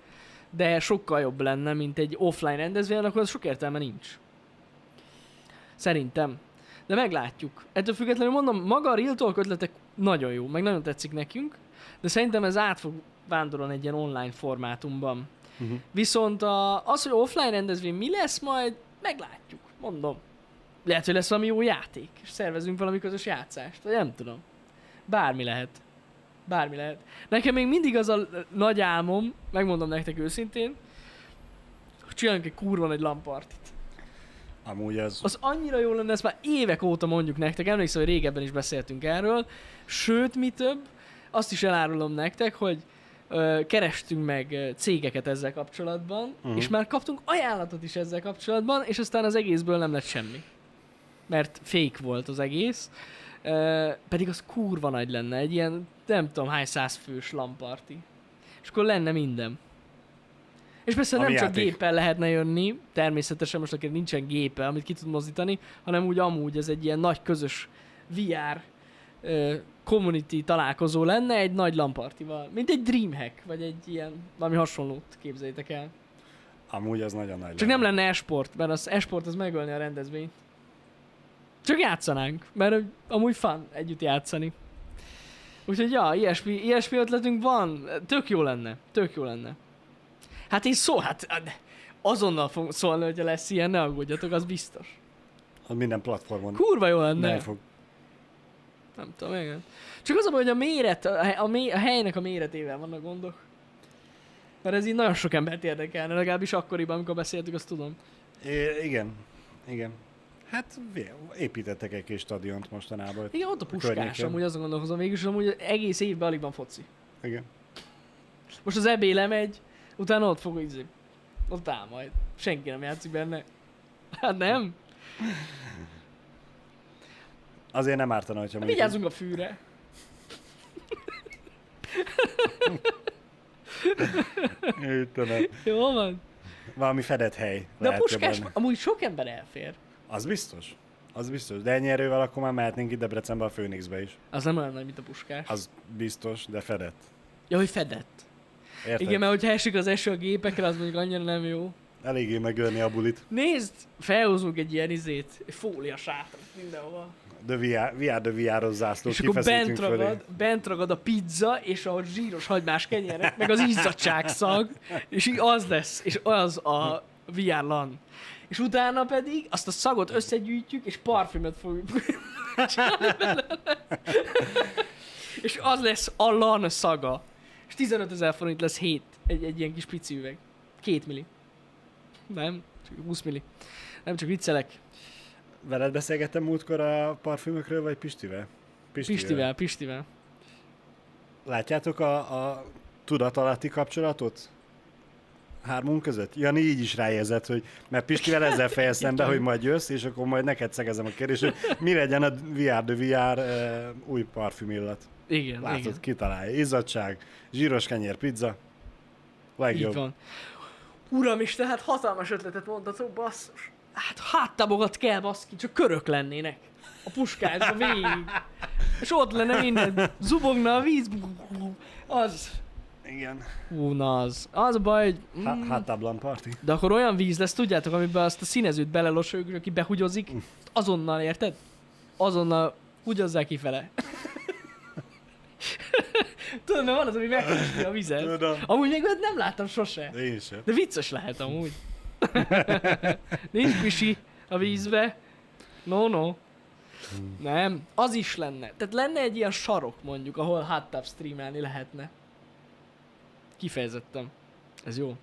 de sokkal jobb lenne, mint egy offline rendezvény, akkor az sok értelme nincs. Szerintem. De meglátjuk. Ettől függetlenül mondom, maga a Real Talk ötletek nagyon jó, meg nagyon tetszik nekünk, de szerintem ez át fog vándorolni egy ilyen online formátumban. Mhm. Viszont a, az, hogy offline rendezvény mi lesz majd, meglátjuk, mondom. Lehet, hogy lesz valami jó játék, és szervezünk valami közös játszást, vagy nem tudom. Bármi lehet. Bármi lehet. Nekem még mindig az a nagy álmom, megmondom nektek őszintén, hogy csináljunk egy kurva nagy lampartit. Amúgy ez... Az annyira jó lenne, ezt már évek óta mondjuk nektek, emlékszem, hogy régebben is beszéltünk erről, sőt, mi több, azt is elárulom nektek, hogy kerestünk meg cégeket ezzel kapcsolatban, uh-huh. és már kaptunk ajánlatot is ezzel kapcsolatban, és aztán az egészből nem lett semmi. Mert fake volt az egész, ö, pedig az kurva nagy lenne, egy ilyen nem tudom hány száz fős lamparti. És akkor lenne minden. És persze Ami nem csak játék. géppel lehetne jönni, természetesen most akinek nincsen gépe, amit ki tud mozdítani, hanem úgy amúgy ez egy ilyen nagy közös VR ö, community találkozó lenne egy nagy lampartival. Mint egy Dreamhack, vagy egy ilyen, valami hasonlót képzeljétek el. Amúgy az nagyon nagy Csak nem lenne esport, mert az esport az megölni a rendezvényt. Csak játszanánk, mert amúgy fun együtt játszani. Úgyhogy ja, ilyesmi, ilyesmi ötletünk van, tök jó lenne, tök jó lenne. Hát én szó, hát azonnal fog szólni, hogyha lesz ilyen, ne aggódjatok, az biztos. Az minden platformon Kurva jó lenne. nem fog. Nem tudom, igen. Csak az a baj, hogy a méret, a, hely- a, helynek a méretével vannak gondok. Mert ez így nagyon sok embert érdekelne, legalábbis akkoriban, amikor beszéltük, azt tudom. É, igen, igen. Hát építettek egy kis stadiont mostanában. Igen, ott a puskás, környéken. amúgy azon gondolkozom végül, is amúgy egész évben alig van foci. Igen. Most az EB lemegy, utána ott fog izé. Ott áll majd. Senki nem játszik benne. Hát nem? Azért nem ártana, hogyha mondjuk- vigyázzunk a fűre. Istenem. Jó van. Valami fedett hely. De a puskás, jobban. amúgy sok ember elfér. Az biztos. Az biztos. De ennyi erővel akkor már mehetnénk itt Debrecenbe a Phoenixbe is. Az nem olyan nagy, mint a puskás. Az biztos, de fedett. Ja, hogy fedett. Érted? Igen, mert hogyha esik az eső a gépekre, az mondjuk annyira nem jó. Eléggé megölni a bulit. Nézd, felhozunk egy ilyen izét, fólia sátrat mindenhol. De VR, VR de VR-os zászlót És akkor bent fölé. ragad, bent ragad a pizza, és a zsíros hagymás kenyerek, meg az izzadság szag, és így az lesz, és az a VR LAN. És utána pedig azt a szagot összegyűjtjük, és parfümöt fogjuk. És az lesz a LAN szaga. És 15 ezer forint lesz 7, egy, egy ilyen kis pici üveg. Két milli. Nem, csak 20 milli. Nem csak viccelek. Veled beszélgettem múltkor a parfümökről, vagy Pistivel? Pistivel, Pistivel. Látjátok a, a tudatalatti kapcsolatot? Hármunk között? Jani így is ráérzett, hogy mert Pistivel ezzel fejeztem be, hogy majd jössz, és akkor majd neked szegezem a kérdést, hogy mi legyen a VR de VR uh, új parfüm illat. Igen, Látod, igen. kitalálja. Izzadság, zsíros kenyér, pizza. Legjobb. Így van. Uram is, tehát hatalmas ötletet mondhatok, basszus. Hát háttabogat kell, baszki, csak körök lennének. A puskásban végig. És ott lenne minden. Zubogna a víz. Az. Igen. Hú, na az. Az a baj, hogy... Mm, hátablan party. de akkor olyan víz lesz, tudjátok, amiben azt a színezőt belelosoljuk, aki behugyozik, azonnal, érted? Azonnal hugyozzák kifele. *laughs* Tudod, mert van az, ami megkösti a vizet. Tudom. Amúgy még nem láttam sose. Én sem. De vicces lehet amúgy. *laughs* Nincs pisi a vízbe. No, no. Nem, az is lenne. Tehát lenne egy ilyen sarok mondjuk, ahol hot streamelni lehetne. Kifejezettem. Ez jó.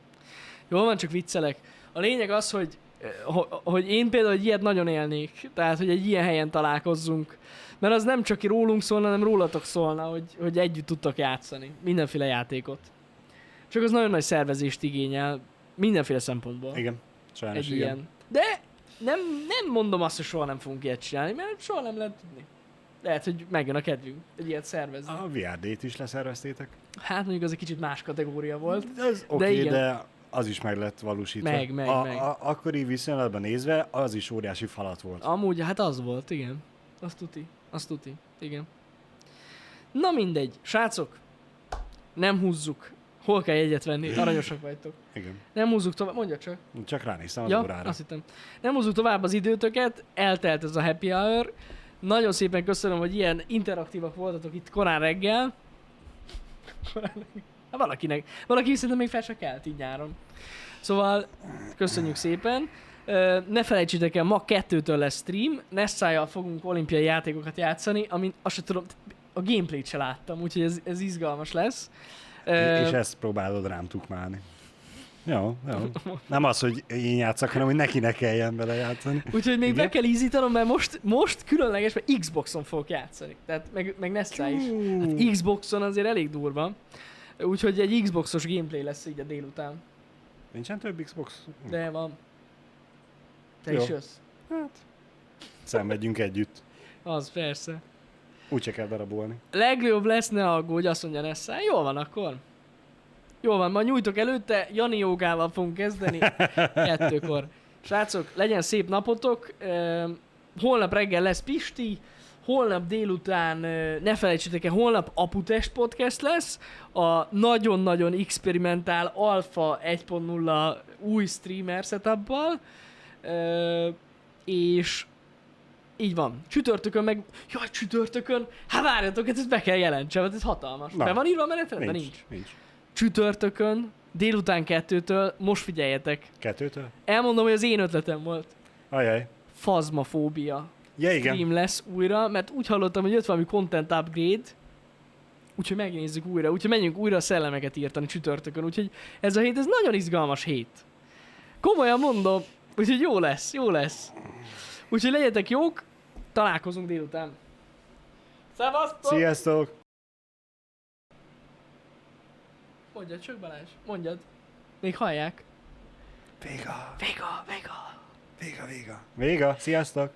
Jó van, csak viccelek. A lényeg az, hogy, eh, ho- hogy én például egy ilyet nagyon élnék. Tehát, hogy egy ilyen helyen találkozzunk. Mert az nem csak rólunk szólna, hanem rólatok szólna, hogy, hogy együtt tudtok játszani. Mindenféle játékot. Csak az nagyon nagy szervezést igényel. Mindenféle szempontból. Igen. Sajnos egy igen. ilyen. De nem, nem mondom azt, hogy soha nem fogunk ilyet csinálni, mert soha nem lehet tudni. Lehet, hogy megjön a kedvünk egy ilyet szervezni. A VRD-t is leszerveztétek? Hát mondjuk az egy kicsit más kategória volt. Ez oké, okay, igen. de az is meg lett valósítva. Meg, meg, a, meg. A, akkori viszonylatban nézve, az is óriási falat volt. Amúgy, hát az volt, igen. Azt tuti. Azt tuti. Igen. Na mindegy. Srácok, nem húzzuk. Hol kell jegyet venni? Aranyosak vagytok. Igen. Nem húzzuk tovább. Mondja csak. Csak ránéztem az Ja, órára. azt hittem. Nem húzzuk tovább az időtöket, eltelt ez a happy hour. Nagyon szépen köszönöm, hogy ilyen interaktívak voltatok itt korán reggel. Korán reggel. Hát valakinek. Valaki szerintem még fel se kelt így nyáron. Szóval köszönjük szépen. Ne felejtsétek el, ma kettőtől lesz stream, Nessájjal fogunk olimpiai játékokat játszani, amin azt sem tudom, a gameplayt se láttam, úgyhogy ez, ez izgalmas lesz. És ezt próbálod rám tukmálni. Jó, jó. Nem az, hogy én játszak, hanem hogy neki ne kelljen bele játszani. Úgyhogy még Igen? be kell ízítanom, mert most, most különleges, mert Xboxon fogok játszani. Tehát meg, meg Nessa is. Hát Xboxon azért elég durva. Úgyhogy egy Xboxos gameplay lesz így a délután. Nincsen több Xbox? De van. Te Jó. is jössz. Szenvedjünk együtt. Az persze. Úgy se kell darabolni. Legjobb lesz, ne aggódj, azt mondja Nessa. Jól van akkor. Jól van, majd nyújtok előtte, Jani jogával fogunk kezdeni. *laughs* Kettőkor. Srácok, legyen szép napotok. Holnap reggel lesz Pisti, holnap délután, ne felejtsétek el, holnap Aputest podcast lesz, a nagyon-nagyon experimentál Alpha 1.0 új streamer setuppal, Ö, és így van. Csütörtökön meg... Jaj, csütörtökön! Hát várjatok, hát ezt be kell jelentsem, hát ez hatalmas. Na. Be van írva a menetrendben? Nincs. Nincs. Nincs. Csütörtökön, délután kettőtől, most figyeljetek. Kettőtől? Elmondom, hogy az én ötletem volt. Ajaj. Fazmafóbia Ja, igen. stream lesz újra, mert úgy hallottam, hogy jött valami content upgrade, úgyhogy megnézzük újra, úgyhogy menjünk újra a szellemeket írtani csütörtökön, úgyhogy ez a hét, ez nagyon izgalmas hét. Komolyan mondom, úgyhogy jó lesz, jó lesz. Úgyhogy legyetek jók, találkozunk délután. Szevasztok! Sziasztok! Mondjad csak Balázs, mondjad. Még hallják. Véga! Véga, véga. Véga, véga! Véga! Sziasztok!